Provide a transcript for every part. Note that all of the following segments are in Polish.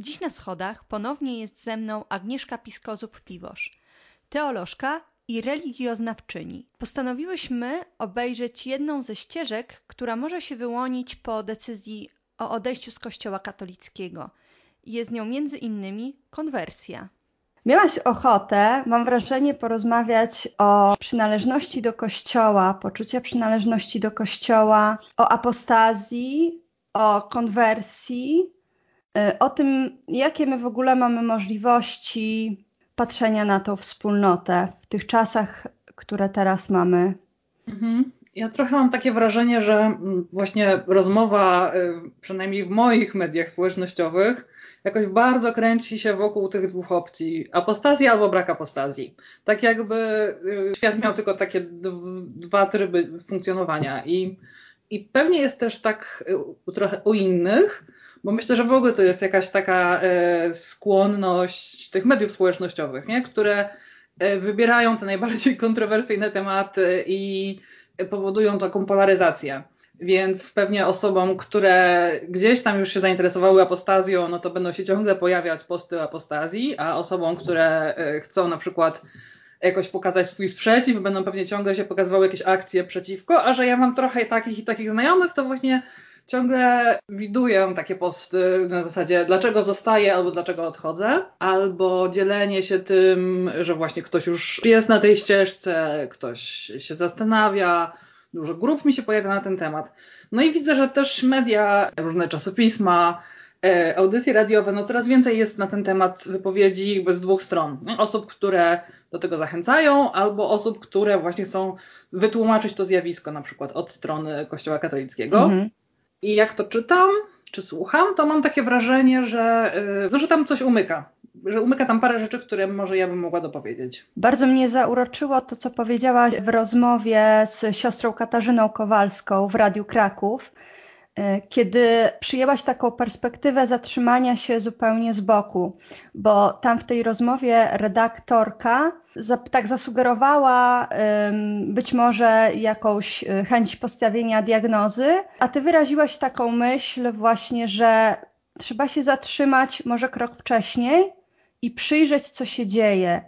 Dziś na schodach ponownie jest ze mną Agnieszka Piskozub-Piwosz, teolożka i religioznawczyni. Postanowiłyśmy obejrzeć jedną ze ścieżek, która może się wyłonić po decyzji o odejściu z Kościoła katolickiego. Jest nią między innymi konwersja. Miałaś ochotę, mam wrażenie, porozmawiać o przynależności do Kościoła, poczucia przynależności do Kościoła, o apostazji, o konwersji, o tym, jakie my w ogóle mamy możliwości patrzenia na tą wspólnotę w tych czasach, które teraz mamy. Mhm. Ja trochę mam takie wrażenie, że właśnie rozmowa, y, przynajmniej w moich mediach społecznościowych, jakoś bardzo kręci się wokół tych dwóch opcji: apostazji albo brak apostazji. Tak jakby y, świat miał tylko takie dwa tryby funkcjonowania. I, i pewnie jest też tak y, trochę u innych, bo myślę, że w ogóle to jest jakaś taka e, skłonność tych mediów społecznościowych, nie? które e, wybierają te najbardziej kontrowersyjne tematy i powodują taką polaryzację. Więc pewnie osobom, które gdzieś tam już się zainteresowały apostazją, no to będą się ciągle pojawiać posty apostazji, a osobom, które e, chcą na przykład jakoś pokazać swój sprzeciw, będą pewnie ciągle się pokazywały jakieś akcje przeciwko, a że ja mam trochę takich i takich znajomych, to właśnie ciągle widuję takie posty na zasadzie dlaczego zostaję albo dlaczego odchodzę, albo dzielenie się tym, że właśnie ktoś już jest na tej ścieżce, ktoś się zastanawia, dużo grup mi się pojawia na ten temat. No i widzę, że też media, różne czasopisma, e, audycje radiowe, no coraz więcej jest na ten temat wypowiedzi z dwóch stron. Osób, które do tego zachęcają, albo osób, które właśnie chcą wytłumaczyć to zjawisko, na przykład od strony Kościoła katolickiego. Mhm. I jak to czytam, czy słucham, to mam takie wrażenie, że, y, no, że tam coś umyka. Że umyka tam parę rzeczy, które może ja bym mogła dopowiedzieć. Bardzo mnie zauroczyło to, co powiedziałaś w rozmowie z siostrą Katarzyną Kowalską w Radiu Kraków, kiedy przyjęłaś taką perspektywę zatrzymania się zupełnie z boku, bo tam w tej rozmowie redaktorka tak zasugerowała być może jakąś e, chęć postawienia diagnozy, a ty wyraziłaś taką myśl właśnie, że trzeba się zatrzymać może krok wcześniej i przyjrzeć, co się dzieje,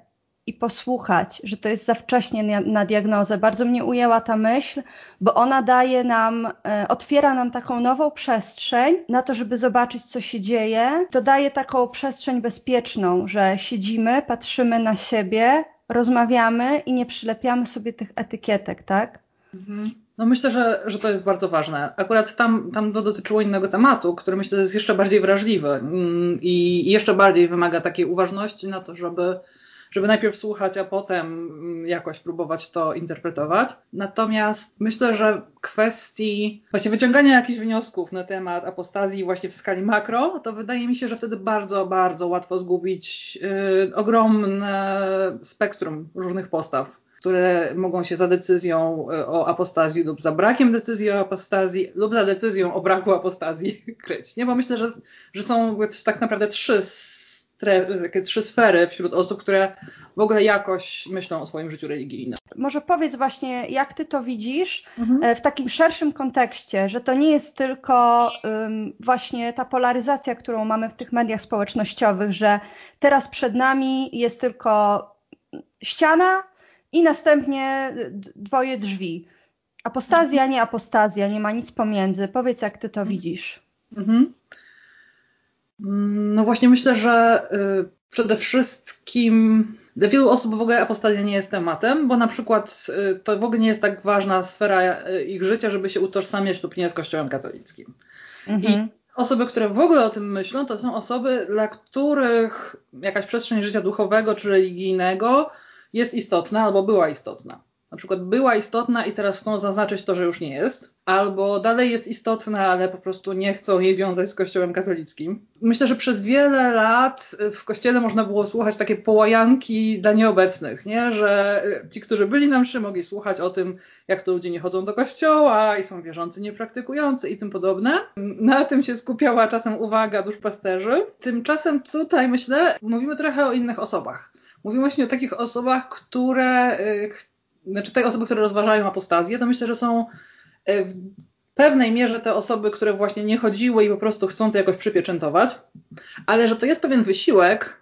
i posłuchać, że to jest za wcześnie na, diagnozę. Bardzo mnie ujęła ta myśl, bo ona daje nam, e, otwiera nam taką nową przestrzeń na to, żeby zobaczyć, co się dzieje. To daje taką przestrzeń bezpieczną, że siedzimy, patrzymy na siebie, rozmawiamy i nie przylepiamy sobie tych etykietek, tak? Mhm. No myślę, że, że to jest bardzo ważne. Akurat tam, tam to dotyczyło innego tematu, który myślę, że jest jeszcze bardziej wrażliwy mm, i jeszcze bardziej wymaga takiej uważności na to, żeby żeby najpierw słuchać, a potem mm, jakoś próbować to interpretować. Natomiast myślę, że kwestii właśnie wyciągania jakichś wniosków na temat apostazji właśnie w skali makro, to wydaje mi się, że wtedy bardzo, bardzo łatwo zgubić yy, ogromne spektrum różnych postaw które mogą się za decyzją y, o apostazji lub za brakiem decyzji o apostazji lub za decyzją o braku apostazji kryć. Nie? Bo myślę, że, że są tak naprawdę trzy takie trzy sfery wśród osób, które w ogóle jakoś myślą o swoim życiu religijnym. Może powiedz właśnie, jak ty to widzisz mhm. E, w takim szerszym kontekście, że to nie jest tylko um, właśnie ta polaryzacja, którą mamy w tych mediach społecznościowych, że teraz przed nami jest tylko ściana i następnie dwoje drzwi. Apostazja, nie apostazja, nie ma nic pomiędzy. Powiedz, jak ty to widzisz. Mhm. Mm, no właśnie myślę, że y, przede wszystkim dla wielu osób w ogóle apostazja nie jest tematem, bo na przykład y, to w ogóle nie jest tak ważna sfera y, ich życia, żeby się utożsamiać lub nie z Kościołem katolickim. Mhm. I osoby, które w ogóle o tym myślą, to są osoby, dla których jakaś przestrzeń życia duchowego czy religijnego jest istotna albo była istotna na przykład była istotna i teraz chcą zaznaczyć to, że już nie jest, albo dalej jest istotna, ale po prostu nie chcą jej wiązać z Kościołem katolickim. Myślę, że przez wiele lat w Kościele można było słuchać takie połajanki dla nieobecnych, nie? że ci, którzy byli na mszy, mogli słuchać o tym, jak to ludzie nie chodzą do kościoła i są wierzący, niepraktykujący i tym podobne. Na tym się skupiała czasem uwaga duszpasterzy. Tymczasem tutaj, myślę, mówimy trochę o innych osobach. Mówimy właśnie o takich osobach, które y, znaczy te osoby, które rozważają apostazję, to myślę, że są e, w pewnej mierze te osoby, które właśnie nie chodziły i po prostu chcą to jakoś przypieczętować, ale że to jest pewien wysiłek,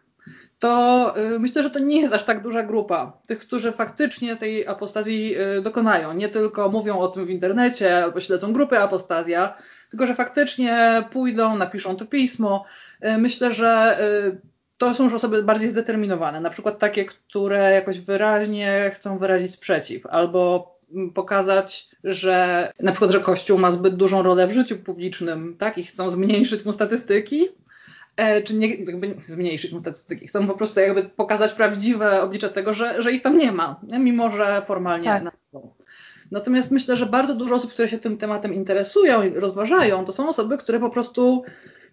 to y, myślę, że to nie jest aż tak duża grupa tych, którzy faktycznie tej apostazji y, dokonają. Nie tylko mówią o tym w internecie albo śledzą grupy apostazja, tylko że faktycznie pójdą, napiszą to pismo. Myślę, że to są już osoby bardziej zdeterminowane, na przykład takie, które jakoś wyraźnie chcą wyrazić sprzeciw albo pokazać, że na przykład, że Kościół ma zbyt dużą rolę w życiu publicznym, tak, i chcą zmniejszyć mu statystyki, e, czy nie, jakby zmniejszyć mu statystyki, chcą po prostu jakby pokazać prawdziwe oblicze tego, że, że ich tam nie ma, mimo że formalnie tak. na Natomiast myślę, że bardzo dużo osób, które się tym tematem interesują i rozważają, to są osoby, które po prostu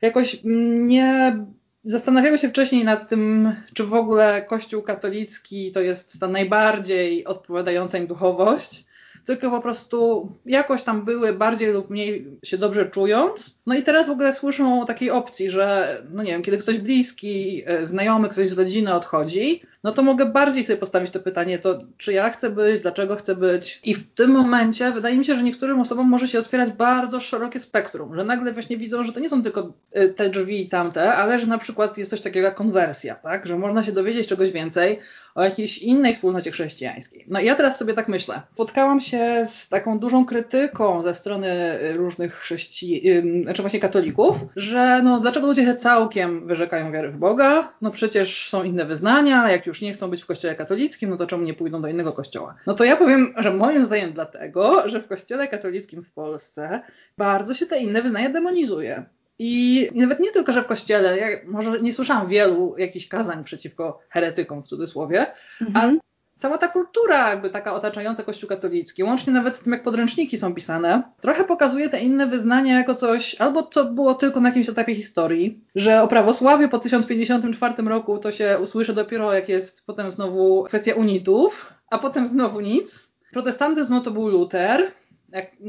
jakoś nie Zastanawiamy się wcześniej nad tym, czy w ogóle Kościół katolicki to jest ta najbardziej odpowiadająca im duchowość, tylko po prostu jakoś tam były bardziej lub mniej się dobrze czując. No i teraz w ogóle słyszą o takiej opcji, że no nie wiem, kiedy ktoś bliski, e, znajomy, ktoś z rodziny odchodzi, no to mogę bardziej sobie postawić to pytanie, to czy ja chcę być, dlaczego chcę być. I w tym momencie wydaje mi się, że niektórym osobom może się otwierać bardzo szerokie spektrum, że nagle właśnie widzą, że to nie są tylko e, te drzwi i tamte, ale że na przykład jest coś takiego jak konwersja, tak? że można się dowiedzieć czegoś więcej o jakiejś innej wspólnocie chrześcijańskiej. No i ja teraz sobie tak myślę. Spotkałam się z taką dużą krytyką ze strony e, różnych chrześcijan, znaczy właśnie katolików, że no dlaczego ludzie się całkiem wyrzekają wiary w Boga? No przecież są inne wyznania, jak już nie chcą być w kościele katolickim, no to czemu nie pójdą do innego kościoła? No to ja powiem, że moim zdaniem dlatego, że w kościele katolickim w Polsce bardzo się te inne wyznania demonizuje. I nawet nie tylko, że w kościele, ja może nie słyszałam wielu jakichś kazań przeciwko heretykom w cudzysłowie, mhm. ale cała ta kultura jakby taka otaczająca Kościół katolicki, łącznie nawet z tym, jak podręczniki są pisane, trochę pokazuje te inne wyznania jako coś, albo to było tylko na jakimś etapie historii, że o prawosławie po 1054 roku to się usłyszy dopiero, jak jest potem znowu kwestia unitów, a potem znowu nic. Protestantyzm no to był Luter,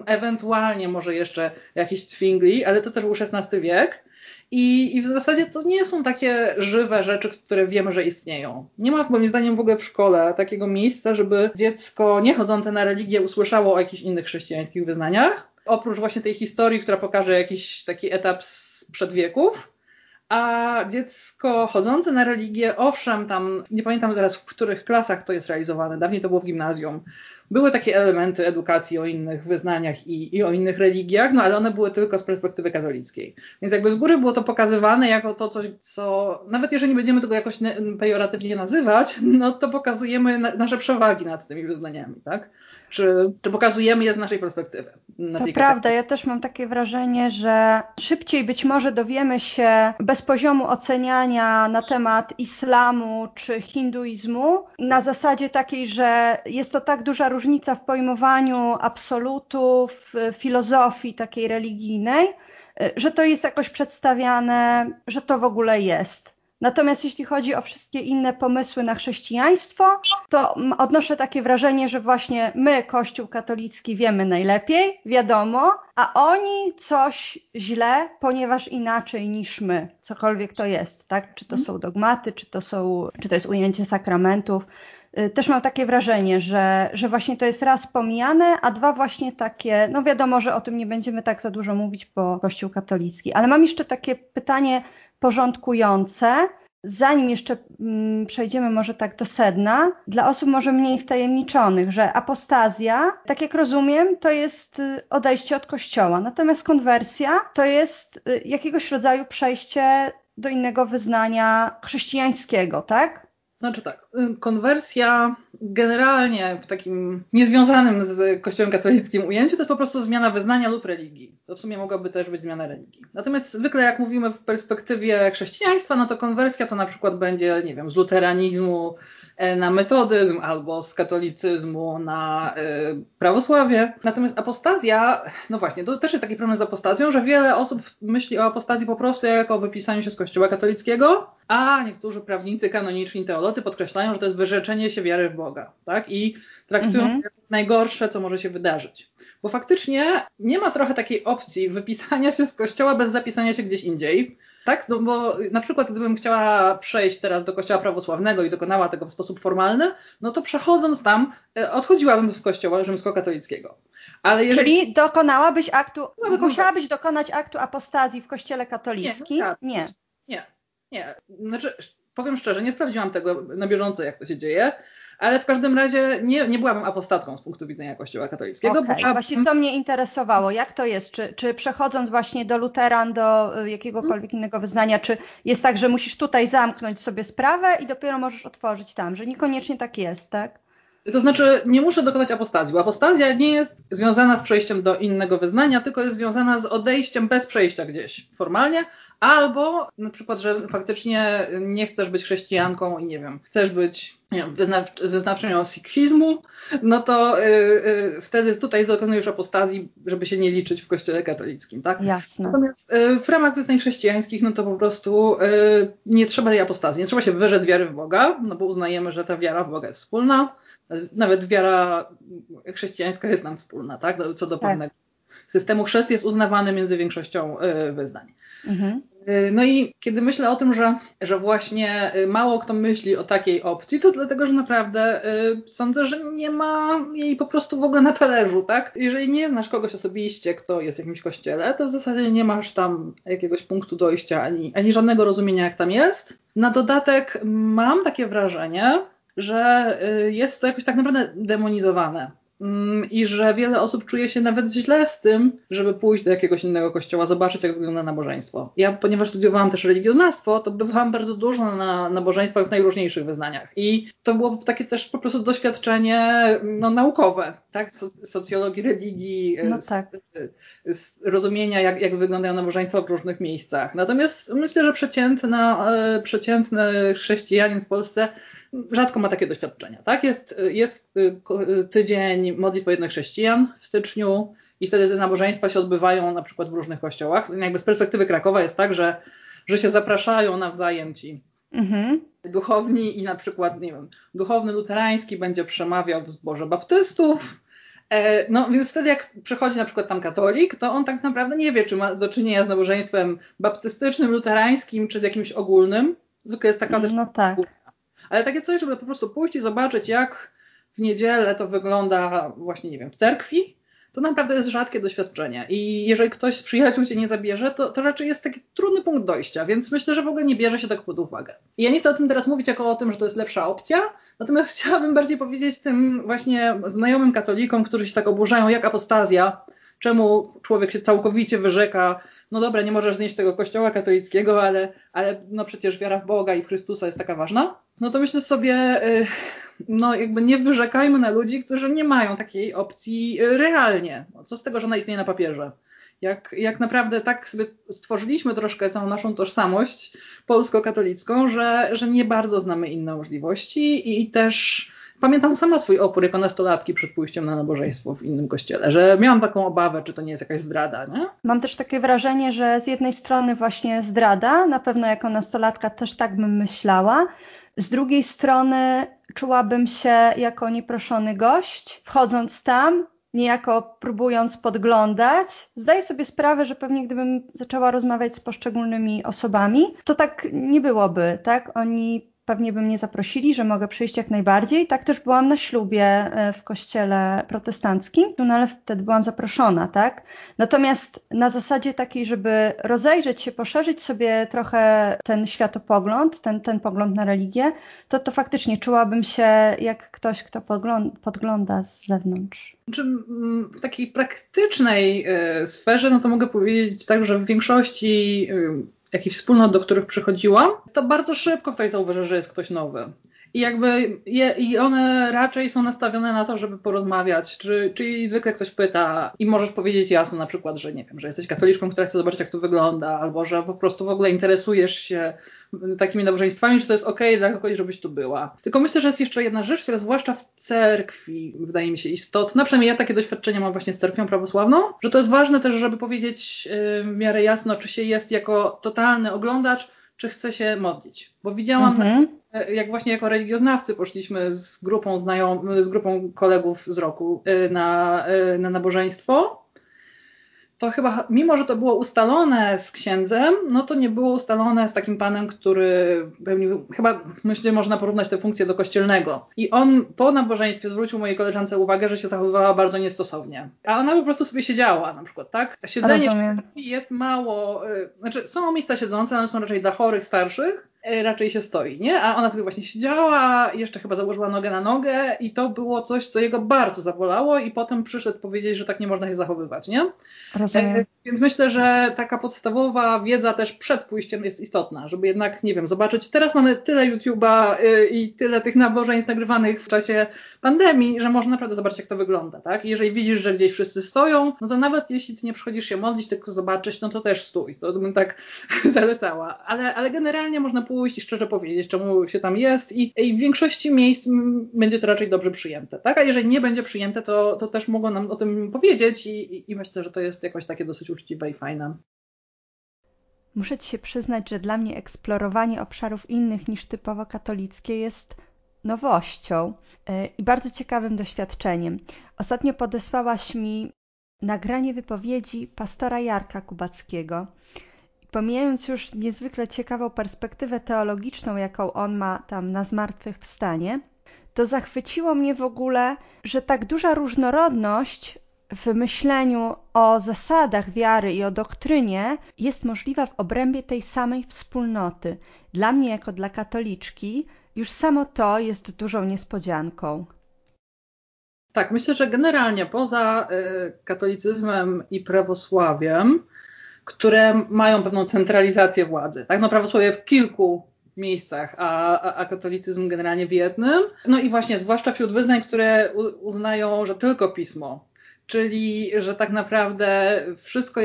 ewentualnie może jeszcze jakiś Zwingli, ale to też był XVI wiek. I, I, w zasadzie to nie są takie żywe rzeczy, które wiemy, że istnieją. Nie ma moim zdaniem w ogóle w szkole takiego miejsca, żeby dziecko nie chodzące na religię usłyszało o jakichś innych chrześcijańskich wyznaniach. Oprócz właśnie tej historii, która pokaże jakiś taki etap sprzed wieków, a dziecko chodzące na religię, owszem, tam nie pamiętam teraz w których klasach to jest realizowane, dawniej to było w gimnazjum. Były takie elementy edukacji o innych wyznaniach i, i o innych religiach, no ale one były tylko z perspektywy katolickiej. Więc jakby z góry było to pokazywane jako to coś, co nawet jeżeli nie będziemy tego jakoś pejoratywnie nazywać, no to pokazujemy na, nasze przewagi nad tymi wyznaniami, tak? Czy, czy pokazujemy je z naszej perspektywy. to prawda, ja też mam takie wrażenie, że szybciej być może dowiemy się bez poziomu oceniania na temat islamu czy hinduizmu, na zasadzie takiej, że jest to tak duża różnica w pojmowaniu absolutów, filozofii takiej religijnej, że to jest jakoś przedstawiane, że to w ogóle jest. Natomiast jeśli chodzi o wszystkie inne pomysły na chrześcijaństwo, to odnoszę takie wrażenie, że właśnie my, Kościół katolicki, wiemy najlepiej, wiadomo, a oni coś źle, ponieważ inaczej niż my, cokolwiek to jest, tak? Czy to są dogmaty, czy to są, czy to jest ujęcie sakramentów. Y, też mam takie wrażenie, że, że właśnie to jest raz pomijane, a dwa właśnie takie, no wiadomo, że o tym nie będziemy tak za dużo mówić, bo Kościół katolicki. Ale mam jeszcze takie pytanie porządkujące. Zanim jeszcze mm, przejdziemy może tak do sedna, dla osób może mniej wtajemniczonych, że apostazja, tak jak rozumiem, to jest y, odejście od kościoła, natomiast konwersja to jest y, jakiegoś rodzaju przejście do innego wyznania chrześcijańskiego, tak? Znaczy tak, y, konwersja generalnie w takim niezwiązanym z Kościołem katolickim ujęciu to jest po prostu zmiana wyznania lub religii. To w sumie mogłaby też być zmiana religii. Natomiast zwykle jak mówimy w perspektywie chrześcijaństwa, no to konwersja to na przykład będzie, nie wiem, z luteranizmu e, na metodyzm albo z katolicyzmu na y, prawosławie. Natomiast apostazja, no właśnie, to też jest taki problem z apostazją, że wiele osób myśli o apostazji po prostu jako o wypisaniu się z Kościoła katolickiego, a niektórzy prawnicy, kanoniczni, teolodzy podkreślają, że to jest wyrzeczenie się wiary w Boga, tak? I traktują mhm. najgorsze, co może się wydarzyć. bo faktycznie nie ma trochę takiej opcji wypisania się z kościoła bez zapisania się gdzieś indziej. Tak? No bo na przykład gdybym chciała przejść teraz do kościoła prawosławnego i dokonała tego w sposób formalny, no to przechodząc tam e, odchodziłabym z kościoła rzymskokatolickiego. Ale jeżeli... Czyli dokonałabyś aktu, no, musiałabyś dokonać aktu apostazji w kościele katolickim? Nie. No, nie. nie. Nie. Znaczy, powiem szczerze, nie sprawdziłam tego na bieżąco, jak to się dzieje, ale w każdym razie nie, nie byłabym apostatką z punktu widzenia Kościoła katolickiego. Okay. Bo... Właśnie to mnie interesowało. Jak to jest? Czy, czy przechodząc właśnie do luteran, do y, jakiegokolwiek innego wyznania, czy jest tak, że musisz tutaj zamknąć sobie sprawę i dopiero możesz otworzyć tam, że niekoniecznie tak jest, tak? To znaczy, nie muszę dokonać apostazji. Apostazja nie jest związana z przejściem do innego wyznania, tylko jest związana z odejściem bez przejścia gdzieś formalnie, albo na przykład, że faktycznie nie chcesz być chrześcijanką i nie wiem, chcesz być wyznawczynią sikhizmu, no to y, y, wtedy tutaj dokonujesz apostazji, żeby się nie liczyć w kościele katolickim, tak? Jasne. Natomiast y, w ramach wyznań chrześcijańskich, no to po prostu y, nie trzeba tej apostazji, nie trzeba się wyrzec wiary w Boga, no bo uznajemy, że ta wiara w Boga jest wspólna, nawet wiara chrześcijańska jest nam wspólna, tak? Co do tak. pewnego systemu chrzest jest uznawany między większością y, wyznań. Mhm. Y, no i kiedy myślę o tym, że, że właśnie y, mało kto myśli o takiej opcji, to dlatego, że naprawdę sądzę, że nie ma jej po prostu w ogóle na talerzu, tak? Jeżeli nie znasz kogoś osobiście, kto jest w jakimś kościele, to w zasadzie nie masz tam jakiegoś punktu dojścia ani, ani żadnego rozumienia, jak tam jest. Na dodatek mam takie wrażenie, że jest to jakoś tak naprawdę demonizowane. Mm, i że wiele osób czuje się nawet źle z tym, żeby pójść do jakiegoś innego kościoła, zobaczyć, jak wygląda nabożeństwo. Ja, ponieważ studiowałam też religioznawstwo, to bywałam bardzo dużo na nabożeństwach w najróżniejszych wyznaniach. I to było takie też po prostu doświadczenie no, naukowe, tak? Socjologii religii, no tak. rozumienia, jak, jak wyglądają nabożeństwa w różnych miejscach. Natomiast myślę, że przeciętna, e, przeciętny chrześcijanin w Polsce rzadko ma takie doświadczenia. Tak? Jest, jest y, y, tydzień modlitw wojennych chrześcijan w styczniu i wtedy te nabożeństwa się odbywają na przykład w różnych kościołach. Jakby z perspektywy Krakowa jest tak, że, że się zapraszają nawzajem ci mhm. duchowni i na przykład, nie wiem, duchowny luterański będzie przemawiał w zborze baptystów, e, no więc wtedy jak przychodzi na przykład tam katolik, to on tak naprawdę nie wie, czy ma do czynienia z nabożeństwem baptystycznym, luterańskim, czy z jakimś ogólnym. Zwykle jest taka no tak. Ale takie coś, żeby po prostu pójść i zobaczyć, jak w niedzielę to wygląda właśnie, nie wiem, w cerkwi, to naprawdę jest rzadkie doświadczenie. I jeżeli ktoś z przyjaciół cię nie zabierze, to, to raczej jest taki trudny punkt dojścia, więc myślę, że w ogóle nie bierze się tak pod uwagę. I ja nie chcę o tym teraz mówić jako o tym, że to jest lepsza opcja, natomiast chciałabym bardziej powiedzieć tym właśnie znajomym katolikom, którzy się tak oburzają, jak apostazja, czemu człowiek się całkowicie wyrzeka, no dobra, nie możesz znieść tego kościoła katolickiego, ale, ale no przecież wiara w Boga i w Chrystusa jest taka ważna, no to myślę sobie, y, no jakby nie wyrzekajmy na ludzi, którzy nie mają takiej opcji y, realnie. No, co z tego, że ona istnieje na papierze? Jak, jak naprawdę tak sobie stworzyliśmy troszkę całą naszą tożsamość polsko-katolicką, że, że nie bardzo znamy inne możliwości i też pamiętam sama swój opór jako nastolatki przed pójściem na nabożeństwo w innym kościele, że miałam taką obawę, czy to nie jest jakaś zdrada, nie? Mam też takie wrażenie, że z jednej strony właśnie zdrada, na pewno jako nastolatka też tak bym myślała, z drugiej strony czułabym się jako nieproszony gość, wchodząc tam, niejako próbując podglądać. Zdaję sobie sprawę, że pewnie gdybym zaczęła rozmawiać z poszczególnymi osobami, to tak nie byłoby, tak? Oni pewnie by mnie zaprosili, że mogę przyjść jak najbardziej. Tak też byłam na ślubie e, w kościele protestanckim, no ale wtedy byłam zaproszona, tak? Natomiast na zasadzie takiej, żeby rozejrzeć się, poszerzyć sobie trochę ten światopogląd, ten, ten pogląd na religię, to, to faktycznie czułabym się jak ktoś, kto podgląda z zewnątrz. W takiej praktycznej e, sferze, no to mogę powiedzieć tak, że w większości jakichś wspólnot, do których przychodziłam, to bardzo szybko ktoś zauważy, że jest ktoś nowy. I jakby je, i one raczej są nastawione na to, żeby porozmawiać, czy, czy zwykle ktoś pyta i możesz powiedzieć jasno na przykład, że nie wiem, że jesteś katoliczką, która chce zobaczyć jak to wygląda, albo że po prostu w ogóle interesujesz się takimi nabożeństwami, że to jest ok dla kogoś, żebyś tu była. Tylko myślę, że jest jeszcze jedna rzecz, która zwłaszcza w cerkwi wydaje mi się istotna, przynajmniej ja takie doświadczenia mam właśnie z cerkwią prawosławną, że to jest ważne też, żeby powiedzieć w miarę jasno, czy się jest jako totalny oglądacz, czy chce się modlić. Bo widziałam, mhm. jak właśnie jako religioznawcy poszliśmy z grupą znajom, z grupą kolegów z roku y, na, y, na nabożeństwo to chyba, mimo że to było ustalone z księdzem, no to nie było ustalone z takim panem, który pełnił, chyba myślę, można porównać tę funkcję do kościelnego. I on po nabożeństwie zwrócił mojej koleżance uwagę, że się zachowywała bardzo niestosownie. A ona po prostu sobie siedziała na przykład, tak? Siedzenie jest mało, y, znaczy są miejsca siedzące, ale są raczej dla chorych, starszych, raczej się stoi, nie? A ona sobie właśnie siedziała, jeszcze chyba założyła nogę na nogę i to było coś, co jego bardzo zabolało i potem przyszedł powiedzieć, że tak nie można się zachowywać, nie? Rozumiem. E, więc myślę, że taka podstawowa wiedza też przed pójściem jest istotna, żeby jednak, nie wiem, zobaczyć. Teraz mamy tyle YouTube'a e, i tyle tych nabożeństw nagrywanych w czasie pandemii, że można naprawdę zobaczyć, jak to wygląda, tak? I jeżeli widzisz, że gdzieś wszyscy stoją, no to nawet jeśli ty nie przychodzisz się modlić, tylko zobaczyć, no to też stój. To bym tak zalecała. Ale, ale generalnie można pójść pójść i szczerze powiedzieć, czemu się tam jest i, i w większości miejsc będzie to raczej dobrze przyjęte, tak? A jeżeli nie będzie przyjęte, to, to też mogą nam o tym powiedzieć i, i, i myślę, że to jest jakoś takie dosyć uczciwe i fajne. Muszę Ci się przyznać, że dla mnie eksplorowanie obszarów innych niż typowo katolickie jest nowością y, i bardzo ciekawym doświadczeniem. Ostatnio podesłałaś mi nagranie wypowiedzi pastora Jarka Kubackiego, pomijając już niezwykle ciekawą perspektywę teologiczną, jaką on ma tam na zmartwychwstanie, to zachwyciło mnie w ogóle, że tak duża różnorodność w myśleniu o zasadach wiary i o doktrynie jest możliwa w obrębie tej samej wspólnoty. Dla mnie, jako dla katoliczki, już samo to jest dużą niespodzianką. Tak, myślę, że generalnie poza y, katolicyzmem i prawosławiem, które mają pewną centralizację władzy. Tak, no prawosławie w kilku miejscach, a, a, a, katolicyzm generalnie w jednym. No i właśnie, zwłaszcza wśród wyznań, które uznają, że tylko pismo, czyli że tak naprawdę wszystko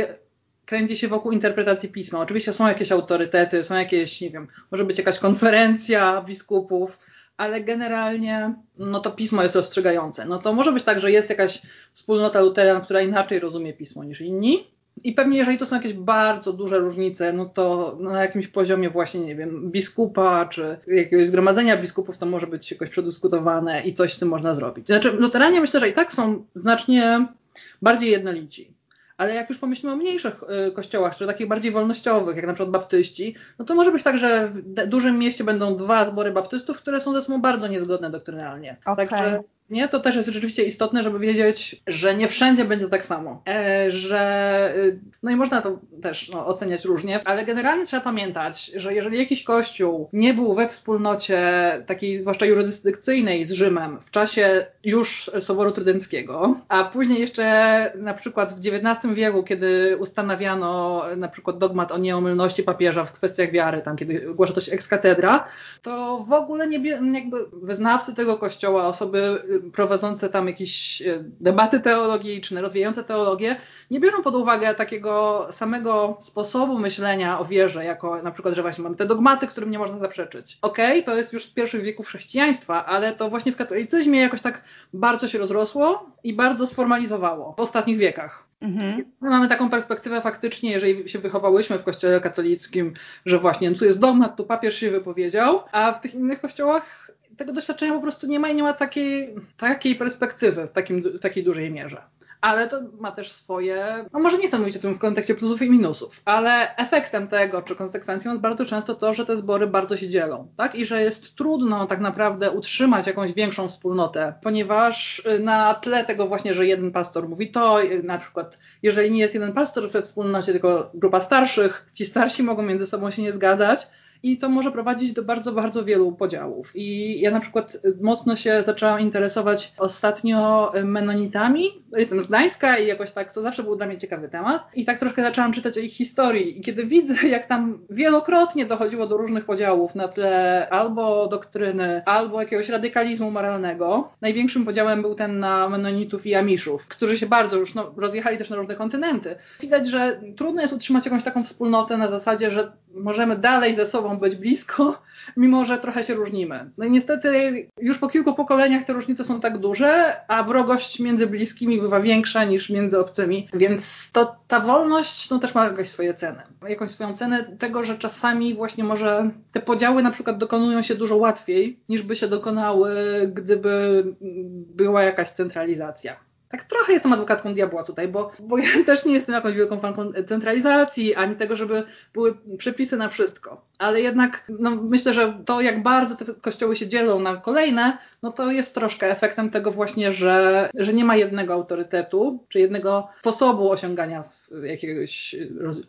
kręci się wokół interpretacji pisma. Oczywiście są jakieś autorytety, są jakieś, nie wiem, może być jakaś konferencja biskupów, ale generalnie no to pismo jest rozstrzygające. No to może być tak, że jest jakaś wspólnota luterań, która inaczej rozumie pismo niż inni, i pewnie jeżeli to są jakieś bardzo duże różnice, no to na jakimś poziomie właśnie, nie wiem, biskupa czy jakiegoś zgromadzenia biskupów to może być jakoś przedyskutowane i coś z tym można zrobić. Znaczy luteranie myślę, że i tak są znacznie bardziej jednolici. Ale jak już pomyślimy o mniejszych y, kościołach, czy takich bardziej wolnościowych, jak na przykład baptyści, no to może być tak, że w dużym mieście będą dwa zbory baptystów, które są ze sobą bardzo niezgodne doktrynalnie. Okay. Także nie? To też jest rzeczywiście istotne, żeby wiedzieć, że nie wszędzie będzie tak samo. E, że, y, no i można to też no, oceniać różnie, ale generalnie trzeba pamiętać, że jeżeli jakiś kościół nie był we wspólnocie takiej zwłaszcza jurysdykcyjnej z Rzymem w czasie już Soboru Trydenckiego, a później jeszcze na przykład w XIX wieku, kiedy ustanawiano na przykład dogmat o nieomylności papieża w kwestiach wiary, tam kiedy ogłasza to się ex cathedra, to w ogóle nie, jakby wyznawcy tego kościoła, osoby prowadzące tam jakieś e, debaty teologiczne, rozwijające teologię, nie biorą pod uwagę takiego samego sposobu myślenia o wierze, jako na przykład, że właśnie mamy te dogmaty, którym nie można zaprzeczyć. Okej, okay, to jest już z pierwszych wieków chrześcijaństwa, ale to właśnie w katolicyzmie jakoś tak bardzo się rozrosło i bardzo sformalizowało w ostatnich wiekach. Mhm. Mamy taką perspektywę faktycznie, jeżeli się wychowałyśmy w kościele katolickim, że właśnie tu jest dogmat, tu papież się wypowiedział, a w tych innych kościołach tego doświadczenia po prostu nie ma i nie ma takiej, takiej perspektywy w, takim, w takiej dużej mierze. Ale to ma też swoje, no może nie chcę mówić o tym w kontekście plusów i minusów, ale efektem tego, czy konsekwencją jest bardzo często to, że te zbory bardzo się dzielą, tak? I że jest trudno tak naprawdę utrzymać jakąś większą wspólnotę, ponieważ y, na tle tego właśnie, że jeden pastor mówi to, y, na przykład jeżeli nie jest jeden pastor we wspólnocie, tylko grupa starszych, ci starsi mogą między sobą się nie zgadzać, i to może prowadzić do bardzo, bardzo wielu podziałów. I ja na przykład mocno się zaczęłam interesować ostatnio menonitami. Jestem z Gdańska i jakoś tak to zawsze był dla mnie ciekawy temat. I tak troszkę zaczęłam czytać o ich historii. I kiedy widzę, jak tam wielokrotnie dochodziło do różnych podziałów na tle albo doktryny, albo jakiegoś radykalizmu moralnego, największym podziałem był ten na menonitów i amiszów, którzy się bardzo już no, rozjechali też na różne kontynenty. Widać, że trudno jest utrzymać jakąś taką wspólnotę na zasadzie, że możemy dalej ze sobą być blisko, mimo że trochę się różnimy. No i niestety już po kilku pokoleniach te różnice są tak duże, a wrogość między bliskimi bywa większa niż między obcymi, więc to, ta wolność no, też ma jakąś swoje ceny. Jakąś swoją cenę tego, że czasami właśnie może te podziały na przykład dokonują się dużo łatwiej, niż by się dokonały, gdyby była jakaś centralizacja tak trochę jestem adwokatką diabła tutaj, bo, bo ja też nie jestem jakąś wielką fanką centralizacji, ani tego, żeby były przepisy na wszystko. Ale jednak no, myślę, że to, jak bardzo te kościoły się dzielą na kolejne, no to jest troszkę efektem tego właśnie, że, że nie ma jednego autorytetu, czy jednego sposobu osiągania jakiegoś roz,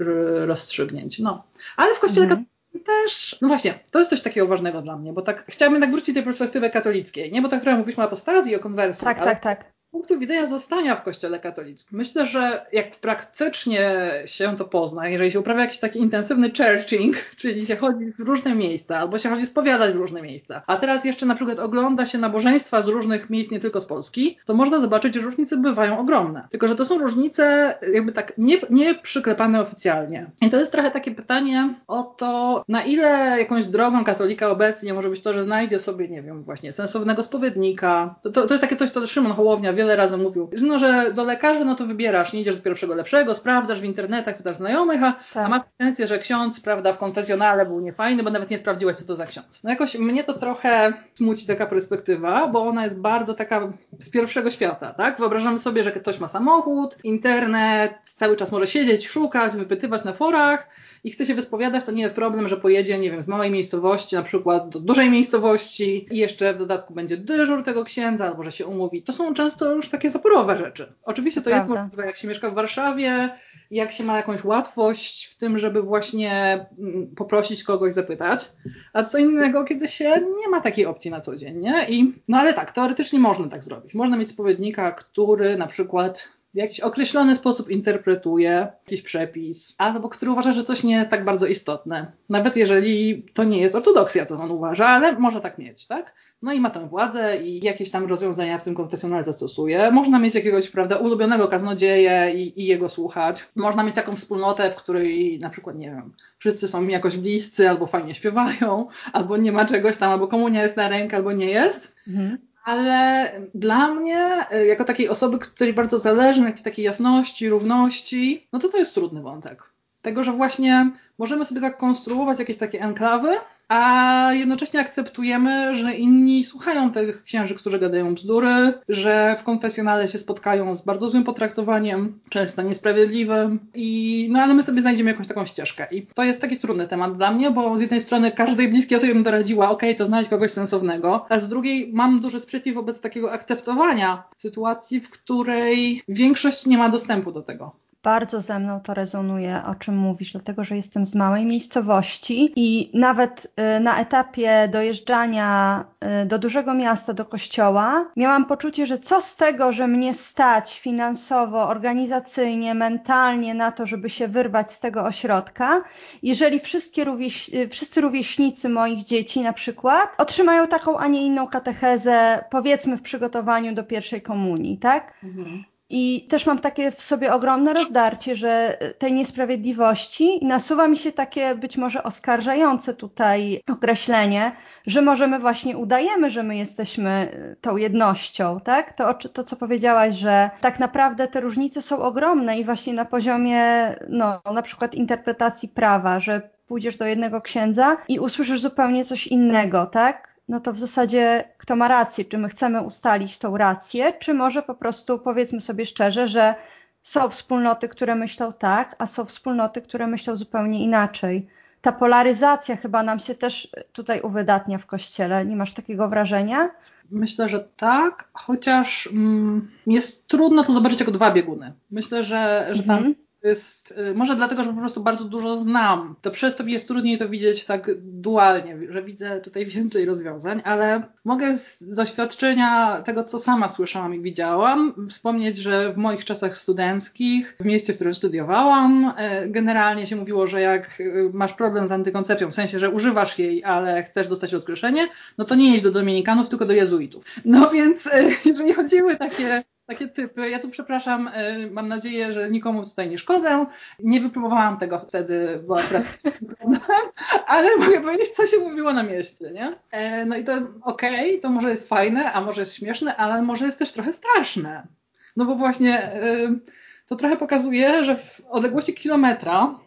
rozstrzygnięć. No. Ale w kościele mhm też, no właśnie, to jest coś takiego ważnego dla mnie, bo tak chciałabym jednak wrócić do tej perspektywy katolickiej, nie? Bo tak trochę mówiliśmy o apostazji, o konwersji. Tak, tak, tak punktu widzenia zostania w Kościele katolickim. Myślę, że jak praktycznie się to pozna, jeżeli się uprawia jakiś taki intensywny churching, czyli się chodzi w różne miejsca, albo się chodzi spowiadać w różne miejsca, a teraz jeszcze na przykład ogląda się nabożeństwa z różnych miejsc, nie tylko z Polski, to można zobaczyć, że różnice bywają ogromne. Tylko, że to są różnice jakby tak nie, nie przyklepane oficjalnie. I to jest trochę takie pytanie o to, na ile jakąś drogą katolika obecnie może być to, że znajdzie sobie, nie wiem, właśnie sensownego spowiednika. To, to, to jest takie coś, co Szymon Hołownia wiele razy mówił, że, no, że do lekarza no to wybierasz, nie idziesz do pierwszego lepszego, sprawdzasz w internetach, pytasz znajomych, a, tak. a ma pretensję, że ksiądz, prawda, w konfesjonale był niefajny, bo nawet nie sprawdziłeś, co to za ksiądz. No jakoś mnie to trochę smuci taka perspektywa, bo ona jest bardzo taka z pierwszego świata, tak? Wyobrażamy sobie, że ktoś ma samochód, internet, cały czas może siedzieć, szukać, wypytywać na forach, i chce się wyspowiadać, to nie jest problem, że pojedzie, nie wiem, z małej miejscowości na przykład do dużej miejscowości i jeszcze w dodatku będzie dyżur tego księdza, albo że się umówi. To są często już takie zaporowe rzeczy. Oczywiście to Prawda. jest możliwe, jak się mieszka w Warszawie, jak się ma jakąś łatwość w tym, żeby właśnie mm, poprosić kogoś, zapytać, a co innego, kiedy się nie ma takiej opcji na co dzień, nie? I, no ale tak, teoretycznie można tak zrobić. Można mieć spowiednika, który na przykład w jakiś określony sposób interpretuje jakiś przepis, albo który uważa, że coś nie jest tak bardzo istotne. Nawet jeżeli to nie jest ortodoksja, to on uważa, ale może tak mieć, tak? No i ma tę władzę i jakieś tam rozwiązania w tym konfesjonale zastosuje. Można mieć jakiegoś, prawda, ulubionego kaznodzieję i, i jego słuchać. Można mieć taką wspólnotę, w której na przykład, nie wiem, wszyscy są mi jakoś bliscy, albo fajnie śpiewają, albo nie ma czegoś tam, albo komunia jest na rękę, albo nie jest. Mhm ale dla mnie, y, jako takiej osoby, której bardzo zależy na takiej jasności, równości, no to to jest trudny wątek. Tego, że właśnie możemy sobie tak konstruować jakieś takie enklawy, a jednocześnie akceptujemy, że inni słuchają tych księży, którzy gadają bzdury, że w konfesjonale się spotkają z bardzo złym potraktowaniem, często niesprawiedliwym i no ale my sobie znajdziemy jakąś taką ścieżkę i to jest taki trudny temat dla mnie, bo z jednej strony każdej bliskiej osobie bym doradziła, ok, to znaleźć kogoś sensownego, a z drugiej mam duży sprzeciw wobec takiego akceptowania sytuacji, w której większość nie ma dostępu do tego. Bardzo ze mną to rezonuje, o czym mówisz, dlatego że jestem z małej miejscowości i nawet y, na etapie dojeżdżania y, do dużego miasta, do kościoła, miałam poczucie, że co z tego, że mnie stać finansowo, organizacyjnie, mentalnie na to, żeby się wyrwać z tego ośrodka, jeżeli wszystkie rówieś, y, wszyscy rówieśnicy moich dzieci na przykład otrzymają taką, a nie inną katechezę, powiedzmy w przygotowaniu do pierwszej komunii, tak? Mhm. I też mam takie w sobie ogromne rozdarcie, że tej niesprawiedliwości nasuwa mi się takie być może oskarżające tutaj określenie, że możemy właśnie udajemy, że my jesteśmy tą jednością, tak? To, to co powiedziałaś, że tak naprawdę te różnice są ogromne i właśnie na poziomie, no, na przykład interpretacji prawa, że pójdziesz do jednego księdza i usłyszysz zupełnie coś innego, tak? No to w zasadzie kto ma rację? Czy my chcemy ustalić tą rację, czy może po prostu powiedzmy sobie szczerze, że są wspólnoty, które myślą tak, a są wspólnoty, które myślą zupełnie inaczej. Ta polaryzacja chyba nam się też tutaj uwydatnia w kościele. Nie masz takiego wrażenia? Myślę, że tak, chociaż mm, jest trudno to zobaczyć jako dwa bieguny. Myślę, że, że tam mhm jest, y, może dlatego, że po prostu bardzo dużo znam, to przez to mi jest trudniej to widzieć tak dualnie, że widzę tutaj więcej rozwiązań, ale mogę z doświadczenia tego, co sama słyszałam i widziałam, wspomnieć, że w moich czasach studenckich, w mieście, w którym studiowałam, y, generalnie się mówiło, że jak y, masz problem z antykoncepcją, w sensie, że używasz jej, ale chcesz dostać rozgrzeszenie, no to nie jedź do Dominikanów, tylko do jezuitów. No więc jeżeli chodziły takie takie typy. Ja tu przepraszam, y, mam nadzieję, że nikomu tutaj nie szkodzę. Nie wypróbowałam tego wtedy, bo akurat ale mogę powiedzieć, co się mówiło na mieście, nie? E, no i to okej, okay, to może jest fajne, a może jest śmieszne, ale może jest też trochę straszne. No bo właśnie y, to trochę pokazuje, że w odległości kilometra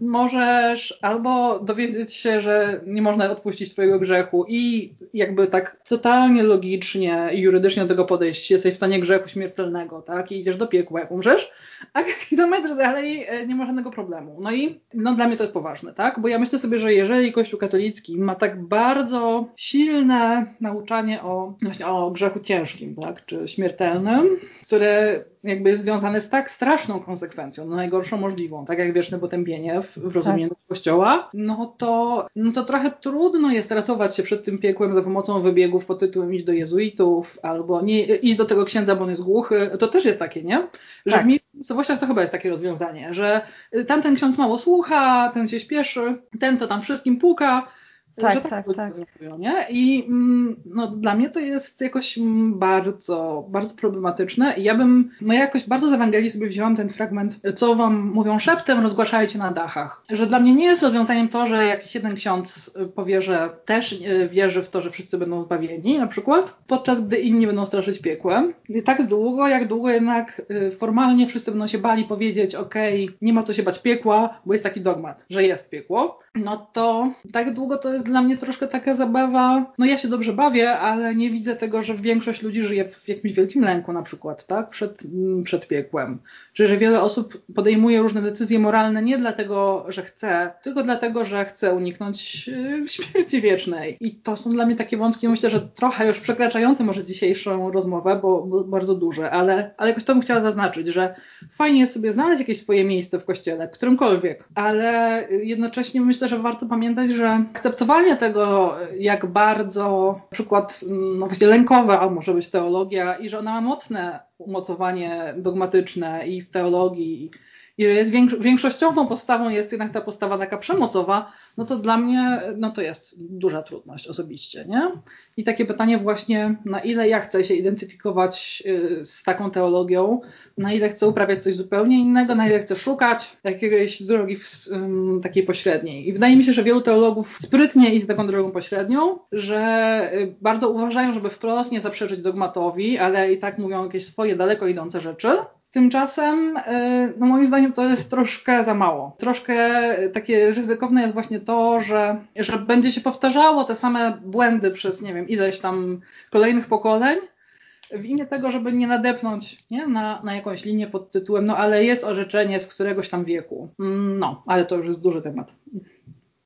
możesz albo dowiedzieć się, że nie można odpuścić twojego grzechu i jakby tak totalnie logicznie i jurydycznie do tego podejść, jesteś w stanie grzechu śmiertelnego, tak, i idziesz do piekła, jak umrzesz, a kilometr dalej e, nie ma żadnego problemu. No i no, dla mnie to jest poważne, tak, bo ja myślę sobie, że jeżeli Kościół katolicki ma tak bardzo silne nauczanie o, właśnie o grzechu ciężkim, tak, czy śmiertelnym, które jakby jest związane z tak straszną konsekwencją, no najgorszą możliwą, tak jak wieczne potępienie w, w rozumieniu tak. Kościoła, no to, no to trochę trudno jest ratować się przed tym piekłem za pomocą wybiegów pod tytułem iść do jezuitów albo nie, iść do tego księdza, bo on jest głuchy. To też jest takie, nie? Że tak. w miejscowościach to chyba jest takie rozwiązanie, że tamten ksiądz mało słucha, ten się śpieszy, ten to tam wszystkim puka, tak, że tak, tak, tak. Nie? I mm, no, dla mnie to jest jakoś bardzo, bardzo problematyczne. I ja bym, no ja jakoś bardzo z Ewangelii sobie wzięłam ten fragment, co wam mówią szeptem, rozgłaszajcie na dachach. Że dla mnie nie jest rozwiązaniem to, że jakiś jeden ksiądz powie, że też e, wierzy w to, że wszyscy będą zbawieni, na przykład, podczas gdy inni będą straszyć piekłem. I tak długo, jak długo jednak e, formalnie wszyscy będą się bali powiedzieć, okej, okay, nie ma co się bać piekła, bo jest taki dogmat, że jest piekło, no to tak długo to jest dla mnie troszkę taka zabawa, no ja się dobrze bawię, ale nie widzę tego, że większość ludzi żyje w jakimś wielkim lęku na przykład, tak, przed, mm, przed piekłem. Czy że wiele osób podejmuje różne decyzje moralne nie dlatego, że chce, tylko dlatego, że chce uniknąć y, śmierci wiecznej. I to są dla mnie takie wątki, myślę, że trochę już przekraczające może dzisiejszą rozmowę, bo, bo bardzo duże, ale, ale jakoś to bym chciała zaznaczyć, że fajnie jest sobie znaleźć jakieś swoje miejsce w kościele, którymkolwiek, ale jednocześnie myślę, że warto pamiętać, że akceptowanie tego, jak bardzo na przykład no właśnie lękowa a może być teologia i że ona ma mocne umocowanie dogmatyczne i w teologii i jest większościową postawą jest jednak ta postawa taka przemocowa, no to dla mnie no to jest duża trudność osobiście, nie? I takie pytanie właśnie, na ile ja chcę się identyfikować y, z taką teologią, na ile chcę uprawiać coś zupełnie innego, na ile chcę szukać jakiejś drogi um, takiej pośredniej. I wydaje mi się, że wielu teologów sprytnie idzie taką drogą pośrednią, że y, bardzo uważają, żeby wprost nie zaprzeczyć dogmatowi, ale i tak mówią jakieś swoje daleko idące rzeczy, Tymczasem, y, no moim zdaniem, to jest troszkę za mało. Troszkę takie ryzykowne jest właśnie to, że, że będzie się powtarzało te same błędy przez, nie wiem, ileś tam kolejnych pokoleń, w imię tego, żeby nie nadepnąć nie? Na, na jakąś linię pod tytułem, no ale jest orzeczenie z któregoś tam wieku. No, ale to już jest duży temat.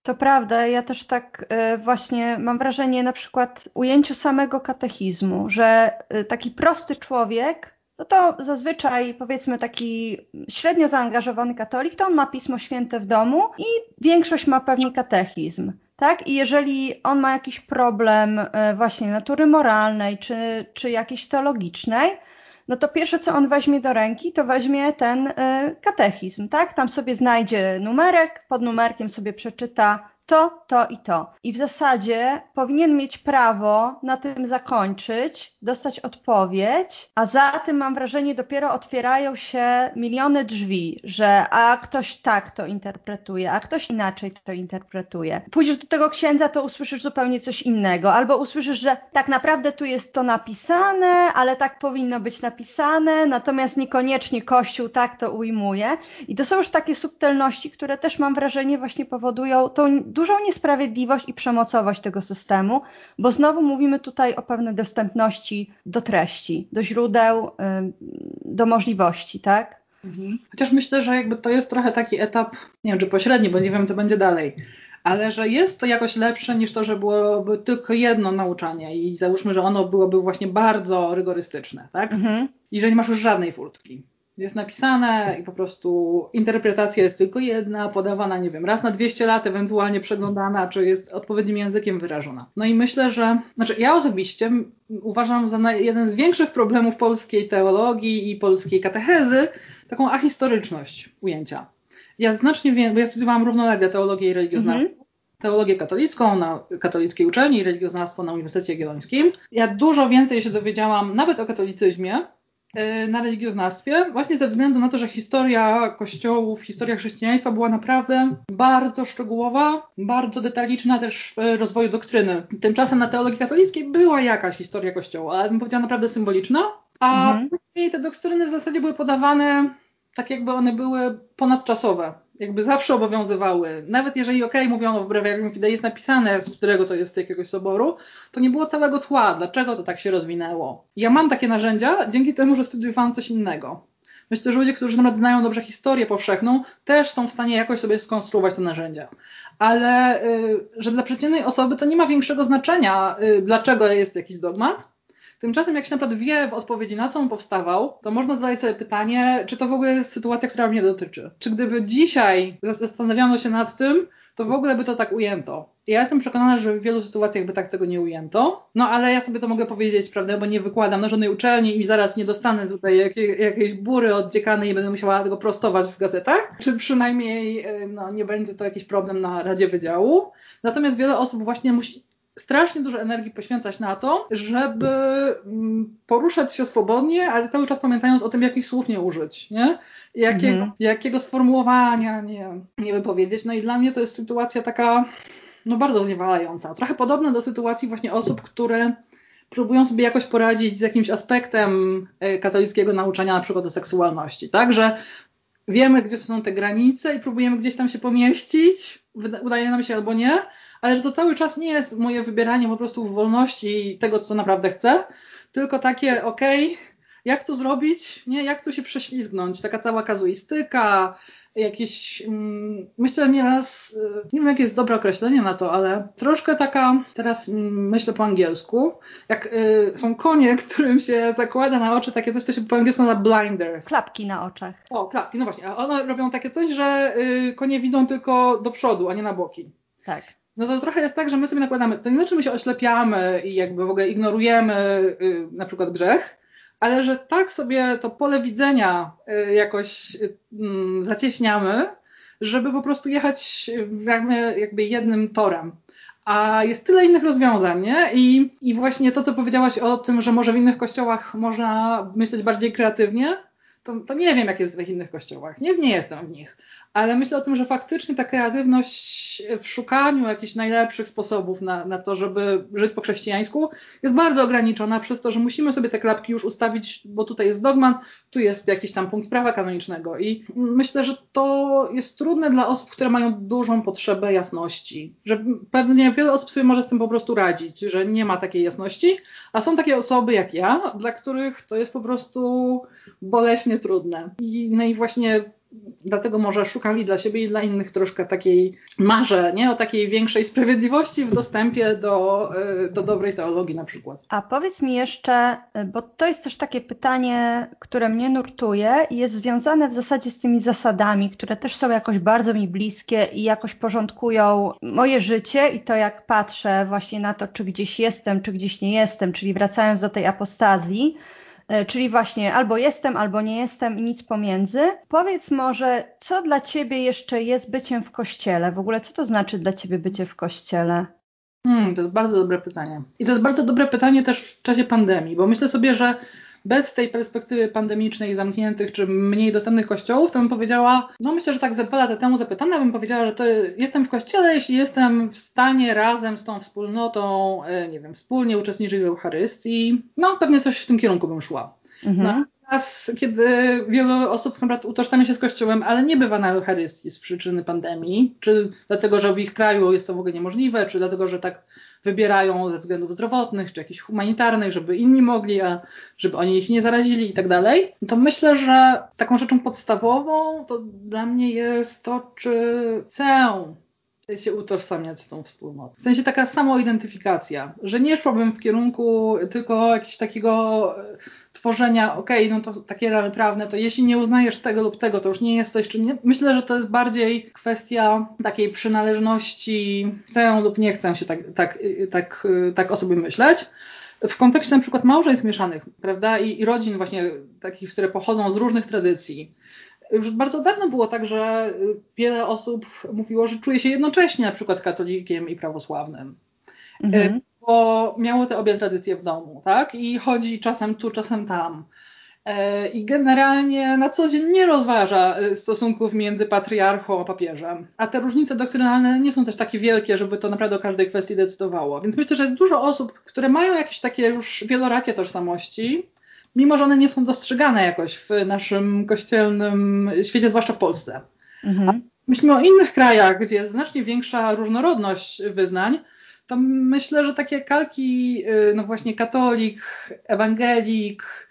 To prawda, ja też tak y, właśnie mam wrażenie na przykład ujęciu samego katechizmu, że taki prosty człowiek no to zazwyczaj powiedzmy taki średnio zaangażowany katolik, to on ma Pismo Święte w domu i większość ma pewnie katechizm. Tak? I jeżeli on ma jakiś problem e, właśnie natury moralnej czy, czy jakiejś teologicznej, no to pierwsze, co on weźmie do ręki, to weźmie ten e, katechizm, tak? Tam sobie znajdzie numerek, pod numerkiem sobie przeczyta to, to i to. I w zasadzie powinien mieć prawo na tym zakończyć, dostać odpowiedź, a za tym mam wrażenie dopiero otwierają się miliony drzwi, że a ktoś tak to interpretuje, a ktoś inaczej to interpretuje. Pójdziesz do tego księdza, to usłyszysz zupełnie coś innego, albo usłyszysz, że tak naprawdę tu jest to napisane, ale tak powinno być napisane, natomiast niekoniecznie Kościół tak to ujmuje. I to są już takie subtelności, które też mam wrażenie właśnie powodują tą dużą niesprawiedliwość i przemocowość tego systemu, bo znowu mówimy tutaj o pewnej dostępności do treści, do źródeł, do możliwości, tak? Mhm. Chociaż myślę, że jakby to jest trochę taki etap, nie wiem czy pośredni, bo nie wiem co będzie dalej, ale że jest to jakoś lepsze niż to, że byłoby tylko jedno nauczanie i załóżmy, że ono byłoby właśnie bardzo rygorystyczne, tak? Mhm. I że nie masz już żadnej furtki jest napisane i po prostu interpretacja jest tylko jedna, podawana, nie wiem, raz na 200 lat, ewentualnie przeglądana, czy jest odpowiednim językiem wyrażona. No i myślę, że, znaczy ja osobiście uważam za jeden z większych problemów polskiej teologii i polskiej katechezy taką ahistoryczność ujęcia. Ja znacznie wiem, bo ja studiowałam równolegle teologię i religioznawstwo, mm -hmm teologię katolicką na katolickiej uczelni i religioznawstwo na Uniwersytecie Jagiellońskim. Ja dużo więcej się dowiedziałam nawet o katolicyzmie na religioznawstwie, właśnie ze względu na to, że historia kościołów, historia chrześcijaństwa była naprawdę bardzo szczegółowa, bardzo detaliczna też w rozwoju doktryny. Tymczasem na teologii katolickiej była jakaś historia kościoła, ale bym powiedziała naprawdę symboliczna, a mhm. później te doktryny w zasadzie były podawane tak jakby one były ponadczasowe, jakby zawsze obowiązywały. Nawet jeżeli okej, okay, mówiono w Breviarium Fidei jest napisane, z którego to jest jakiegoś soboru, to nie było całego tła, dlaczego to tak się rozwinęło. Ja mam takie narzędzia dzięki temu, że studiowałam coś innego. Myślę, że ludzie, którzy nawet znają dobrze historię powszechną, też są w stanie jakoś sobie skonstruować te narzędzia. Ale y, że dla przeciętnej osoby to nie ma większego znaczenia, y, dlaczego jest jakiś dogmat, Tymczasem jak się naprawdę wie w odpowiedzi na co on powstawał, to można zadać sobie pytanie, czy to w ogóle jest sytuacja, która mnie dotyczy. Czy gdyby dzisiaj zastanawiano się nad tym, to w ogóle by to tak ujęto. Ja jestem przekonana, że w wielu sytuacjach by tak tego nie ujęto, no ale ja sobie to mogę powiedzieć, prawda, bo nie wykładam na żadnej uczelni i zaraz nie dostanę tutaj jakiej, jakiejś bury od dziekany i będę musiała tego prostować w gazetach, czy przynajmniej e, no, nie będzie to jakiś problem na Radzie Wydziału. Natomiast wiele osób właśnie musi strasznie dużo energii poświęcać na to, żeby mm, poruszać się swobodnie, ale cały czas pamiętając o tym, jakich słów nie użyć, nie? Jakiego, mhm. jakiego sformułowania nie, nie wypowiedzieć. No i dla mnie to jest sytuacja taka no bardzo zniewalająca. Trochę podobna do sytuacji właśnie osób, które próbują sobie jakoś poradzić z jakimś aspektem e, katolickiego nauczania na przykład o seksualności, tak? Że wiemy, gdzie są te granice i próbujemy gdzieś tam się pomieścić, udaje nam się albo nie, ale że to cały czas nie jest moje wybieranie po prostu w wolności tego, co naprawdę chcę, tylko takie, okej, okay, jak to zrobić, nie, jak tu się prześlizgnąć, taka cała kazuistyka, jakieś, mm, myślę nieraz, y, nie wiem jakie jest dobre określenie na to, ale troszkę taka, teraz mm, myślę po angielsku, jak y, są konie, którym się zakłada na oczy takie coś, to się po angielsku nazywa blinders. Klapki na oczach. O, klapki, no właśnie, a one robią takie coś, że y, konie widzą tylko do przodu, a nie na boki. Tak. No to trochę jest tak, że my sobie nakładamy, to nie znaczy my się oślepiamy i jakby w ogóle ignorujemy y, na przykład grzech, ale że tak sobie to pole widzenia y, jakoś y, zacieśniamy, żeby po prostu jechać jakby jednym torem. A jest tyle innych rozwiązań, nie? I, I właśnie to, co powiedziałaś o tym, że może w innych kościołach można myśleć bardziej kreatywnie, to, to nie wiem, jak jest w innych kościołach. Nie, nie jestem w nich. Ale myślę o tym, że faktycznie ta kreatywność w szukaniu jakichś najlepszych sposobów na, na to, żeby żyć po chrześcijańsku, jest bardzo ograniczona przez to, że musimy sobie te klapki już ustawić, bo tutaj jest dogman, tu jest jakiś tam punkt prawa kanonicznego. I myślę, że to jest trudne dla osób, które mają dużą potrzebę jasności. Że pewnie wiele osób sobie może z tym po prostu radzić, że nie ma takiej jasności, a są takie osoby jak ja, dla których to jest po prostu boleśnie trudne. I, no i właśnie dlatego może szukali dla siebie i dla innych troszkę takiej marze, nie? O takiej większej sprawiedliwości w dostępie do, y, do dobrej teologii na przykład. A powiedz mi jeszcze, bo to jest też takie pytanie, które mnie nurtuje i jest związane w zasadzie z tymi zasadami, które też są jakoś bardzo mi bliskie i jakoś porządkują moje życie i to jak patrzę właśnie na to, czy gdzieś jestem, czy gdzieś nie jestem, czyli wracając do tej apostazji, czyli właśnie albo jestem, albo nie jestem i nic pomiędzy. Powiedz może, co dla Ciebie jeszcze jest byciem w kościele? W ogóle, co to znaczy dla Ciebie bycie w kościele? Hmm, to jest bardzo dobre pytanie. I to jest bardzo dobre pytanie też w czasie pandemii, bo myślę sobie, że bez tej perspektywy pandemicznej zamkniętych czy mniej dostępnych kościołów, to bym powiedziała, no myślę, że tak ze dwa lata temu zapytana bym powiedziała, że to jestem w kościele, jeśli jestem w stanie razem z tą wspólnotą, e, nie wiem, wspólnie uczestniczyć w Eucharystii, no pewnie coś w tym kierunku bym szła. Mhm. No, teraz, kiedy wiele osób na utożsamia się z Kościołem, ale nie bywa na Eucharystii z przyczyny pandemii, czy dlatego, że w ich kraju jest to w ogóle niemożliwe, czy dlatego, że tak wybierają ze względów zdrowotnych czy jakichś humanitarnych, żeby inni mogli, a żeby oni ich nie zarazili i tak dalej, to myślę, że taką rzeczą podstawową to dla mnie jest to, czy chcę się utożsamiać z tą wspólnotą. W sensie taka samoidentyfikacja, że nie szłabym w kierunku tylko jakiegoś takiego tworzenia, okej, okay, no to takie ramy prawne, to jeśli nie uznajesz tego lub tego, to już nie jesteś, czy nie. Myślę, że to jest bardziej kwestia takiej przynależności, chcę lub nie chcę się tak, tak, tak, tak o sobie myśleć. W kontekście na przykład małżeństw mieszanych, prawda, i, i rodzin właśnie takich, które pochodzą z różnych tradycji, już bardzo dawno było tak, że wiele osób mówiło, że czuje się jednocześnie na przykład katolikiem i prawosławnym. Mhm bo miało te obie tradycje w domu, tak? I chodzi czasem tu, czasem tam. E, i generalnie na co dzień nie rozważa e, stosunków między patriarchą a papieżem. A te różnice doktrynalne nie są też takie wielkie, żeby to naprawdę o każdej kwestii decydowało. Więc myślę, że jest dużo osób, które mają jakieś takie już wielorakie tożsamości, mimo że one nie są dostrzegane jakoś w naszym kościelnym świecie, zwłaszcza w Polsce. Mhm. Myślimy o innych krajach, gdzie jest znacznie większa różnorodność wyznań, to myślę, że takie kalki, y, no właśnie katolik, ewangelik,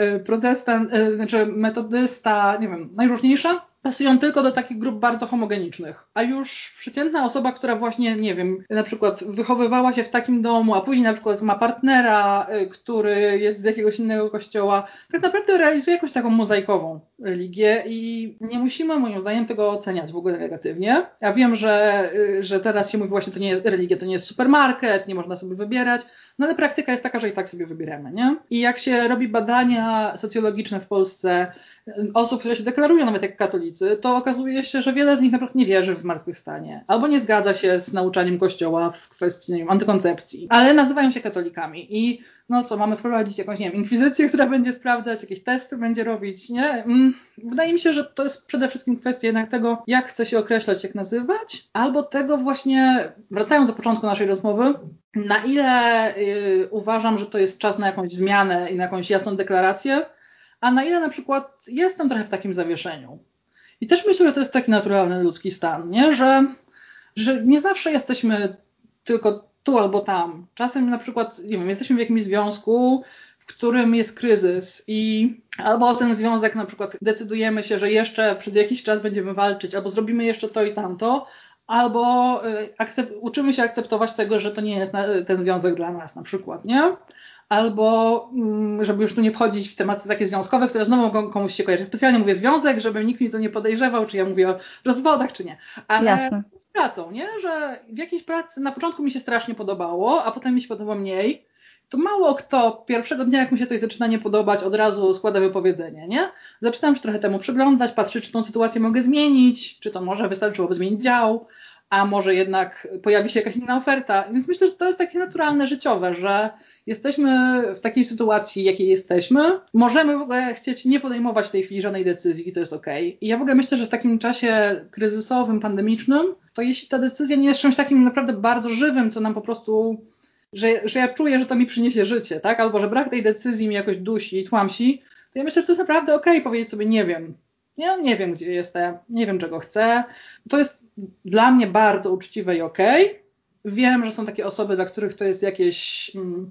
y, protestant, y, znaczy metodysta, nie wiem, najróżniejsze, pasują tylko do takich grup bardzo homogenicznych. A już przeciętna osoba, która właśnie, nie wiem, na przykład wychowywała się w takim domu, a później na przykład ma partnera, y, który jest z jakiegoś innego kościoła, tak naprawdę realizuje jakąś taką mozaikową religię i nie musimy moim zdaniem tego oceniać w ogóle negatywnie. Ja wiem, że, y, że teraz się mówi właśnie, to nie jest religia, to nie jest supermarket, nie można sobie wybierać, no ale praktyka jest taka, że i tak sobie wybieramy, nie? I jak się robi badania socjologiczne w Polsce osób, które się deklarują nawet jak katolicy, to okazuje się, że wiele z nich naprawdę nie wierzy w zmartwychwstanie, albo nie zgadza się z nauczaniem Kościoła w kwestii nie wiem, antykoncepcji, ale nazywają się katolikami i no co, mamy wprowadzić jakąś, nie wiem, inkwizycję, która będzie sprawdzać, jakieś testy będzie robić, nie? Mm, wydaje mi się, że to jest przede wszystkim kwestia jednak tego, jak chce się określać, jak nazywać, albo tego właśnie, wracając do początku naszej rozmowy, na ile y, uważam, że to jest czas na jakąś zmianę i na jakąś jasną deklarację, a na ile na przykład jestem trochę w takim zawieszeniu. I też myślę, że to jest taki naturalny ludzki stan, nie? Że, że nie zawsze jesteśmy tylko tu albo tam. Czasem na przykład, nie wiem, jesteśmy w jakimś związku, w którym jest kryzys i albo o ten związek na przykład decydujemy się, że jeszcze przez jakiś czas będziemy walczyć, albo zrobimy jeszcze to i tamto, albo y, uczymy się akceptować tego, że to nie jest ten związek dla nas na przykład, nie? albo mm, żeby już tu nie wchodzić w tematy takie związkowe, które znowu mogą komuś się kojarzyć. Specjalnie mówię związek, żeby nikt mi to nie podejrzewał, czy ja mówię o rozwodach, czy nie. Ale Jasne. z pracą, nie? Że w jakiejś pracy na początku mi się strasznie podobało, a potem mi się podoba mniej. To mało kto pierwszego dnia, jak mu się coś zaczyna nie podobać, od razu składa wypowiedzenie, nie? Zaczynam się trochę temu przyglądać, patrzeć, czy tą sytuację mogę zmienić, czy to może wystarczyłoby zmienić dział, a może jednak pojawi się jakaś inna oferta. Więc myślę, że to jest takie naturalne, życiowe, że jesteśmy w takiej sytuacji, jakiej jesteśmy. Możemy w ogóle chcieć nie podejmować w tej chwili żadnej decyzji i to jest ok. I ja w ogóle myślę, że w takim czasie kryzysowym, pandemicznym, to jeśli ta decyzja nie jest czymś takim naprawdę bardzo żywym, co nam po prostu że, że ja czuję, że to mi przyniesie życie, tak? Albo że brak tej decyzji mi jakoś dusi, tłamsi, to ja myślę, że to jest naprawdę okej powiedzieć sobie nie wiem. Ja nie wiem, gdzie jestem, nie wiem, czego chcę. To jest dla mnie bardzo uczciwe i okej. Wiem, że są takie osoby, dla których to jest jakieś, mm,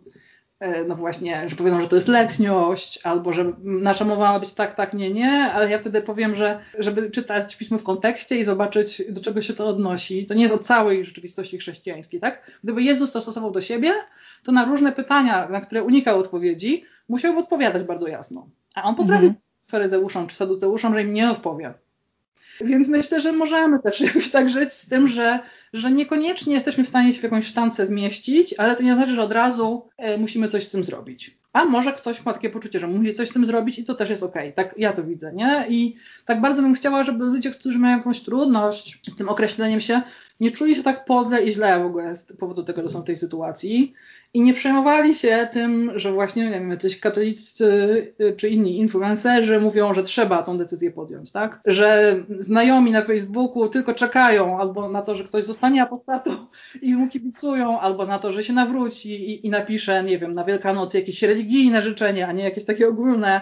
no właśnie, że powiedzą, że to jest letniość, albo że nasza mowa ma być tak, tak, nie, nie, ale ja wtedy powiem, że żeby czytać pismo w kontekście i zobaczyć, do czego się to odnosi, to nie jest o całej rzeczywistości chrześcijańskiej, tak? Gdyby Jezus to stosował do siebie, to na różne pytania, na które unikał odpowiedzi, musiałby odpowiadać bardzo jasno. A on potrafił mhm. faryzeuszom czy saduceuszom, że im nie odpowie. Więc myślę, że możemy też jakoś tak żyć z tym, że, że niekoniecznie jesteśmy w stanie się w jakąś sztancę zmieścić, ale to nie znaczy, że od razu e, musimy coś z tym zrobić. A może ktoś ma takie poczucie, że musi coś z tym zrobić i to też jest okej. Tak ja to widzę, nie? I tak bardzo bym chciała, żeby ludzie, którzy mają jakąś trudność z tym określeniem się, nie czuli się tak podle i źle w ogóle z powodu tego, że są w tej sytuacji i nie przejmowali się tym, że właśnie, nie wiem, jacyś katolicy y, czy inni influencerzy mówią, że trzeba tą decyzję podjąć, tak? Że znajomi na Facebooku tylko czekają albo na to, że ktoś zostanie apostatą i mu kibicują, albo na to, że się nawróci i, i napisze, nie wiem, na Wielkanoc jakieś religijne życzenie, a nie jakieś takie ogólne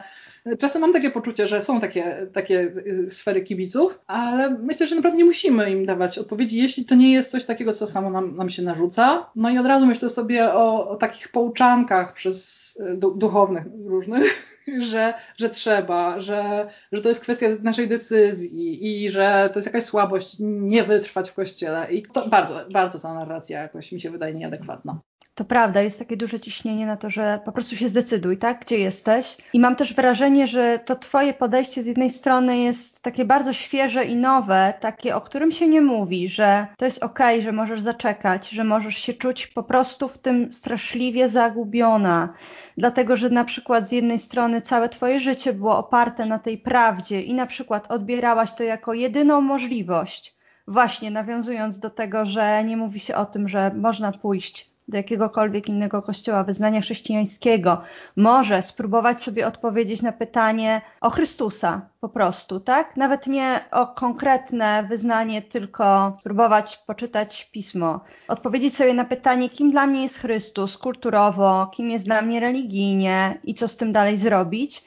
Czasem mam takie poczucie, że są takie, takie y, sfery kibiców, ale myślę, że naprawdę nie musimy im dawać odpowiedzi, jeśli to nie jest coś takiego, co samo nam, nam się narzuca. No i od razu myślę sobie o, o takich pouczankach przez y, duchownych różnych, że, że trzeba, że, że to jest kwestia naszej decyzji i że to jest jakaś słabość nie wytrwać w kościele. I to bardzo, bardzo ta narracja jakoś mi się wydaje nieadekwatna. To prawda, jest takie duże ciśnienie na to, że po prostu się zdecyduj, tak, gdzie jesteś. I mam też wrażenie, że to Twoje podejście z jednej strony jest takie bardzo świeże i nowe, takie, o którym się nie mówi, że to jest okej, że możesz zaczekać, że możesz się czuć po prostu w tym straszliwie zagubiona. Dlatego, że na przykład z jednej strony całe Twoje życie było oparte na tej prawdzie i na przykład odbierałaś to jako jedyną możliwość. Właśnie nawiązując do tego, że nie mówi się o tym, że można pójść do jakiegokolwiek innego kościoła, wyznania chrześcijańskiego, może spróbować sobie odpowiedzieć na pytanie o Chrystusa po prostu, tak? Nawet nie o konkretne wyznanie, tylko spróbować poczytać pismo, odpowiedzieć sobie na pytanie, kim dla mnie jest Chrystus kulturowo, kim jest dla mnie religijnie i co z tym dalej zrobić.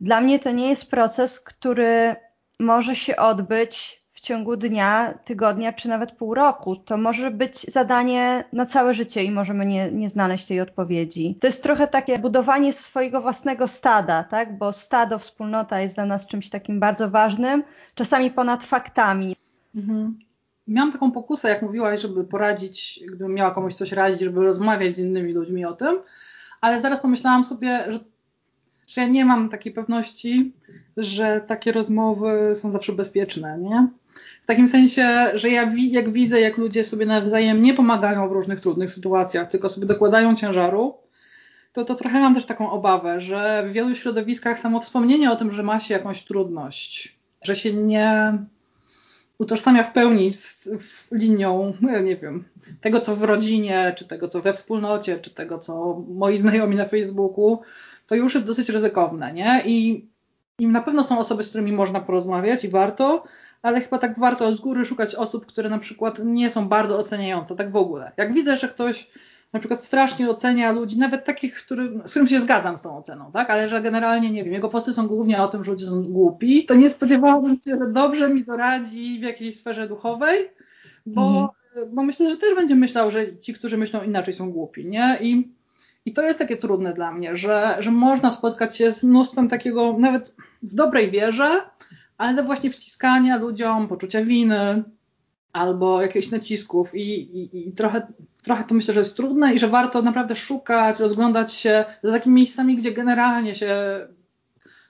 Dla mnie to nie jest proces, który może się odbyć ciągu dnia, tygodnia czy nawet pół roku. To może być zadanie na całe życie i możemy nie, nie znaleźć tej odpowiedzi. To jest trochę takie budowanie swojego własnego stada, tak? bo stado, wspólnota jest dla nas czymś takim bardzo ważnym, czasami ponad faktami. Mhm. Miałam taką pokusę, jak mówiłaś, żeby poradzić, gdybym miała komuś coś radzić, żeby rozmawiać z innymi ludźmi o tym, ale zaraz pomyślałam sobie, że że ja nie mam takiej pewności, że takie rozmowy są zawsze bezpieczne, nie? W takim sensie, że ja jak widzę, jak ludzie sobie nawzajem nie pomagają w różnych trudnych sytuacjach, tylko sobie dokładają ciężaru, to, to trochę mam też taką obawę, że w wielu środowiskach samo wspomnienie o tym, że ma się jakąś trudność, że się nie utożsamia w pełni z linią, nie wiem, tego co w rodzinie, czy tego co we wspólnocie, czy tego co moi znajomi na Facebooku, to już jest dosyć ryzykowne, nie? I, I na pewno są osoby, z którymi można porozmawiać i warto, ale chyba tak warto od góry szukać osób, które na przykład nie są bardzo oceniające, tak w ogóle. Jak widzę, że ktoś na przykład strasznie ocenia ludzi, nawet takich, który, z którym się zgadzam z tą oceną, tak? Ale że generalnie, nie wiem, jego posty są głównie o tym, że ludzie są głupi, to nie spodziewałabym się, że dobrze mi doradzi w jakiejś sferze duchowej, bo, mhm. bo myślę, że też będzie myślał, że ci, którzy myślą inaczej są głupi, nie? I, i to jest takie trudne dla mnie, że, że można spotkać się z mnóstwem takiego, nawet w dobrej wierze, ale właśnie wciskania ludziom poczucia winy albo jakichś nacisków i, i, i, trochę, trochę to myślę, że jest trudne i że warto naprawdę szukać, rozglądać się za takimi miejscami, gdzie generalnie się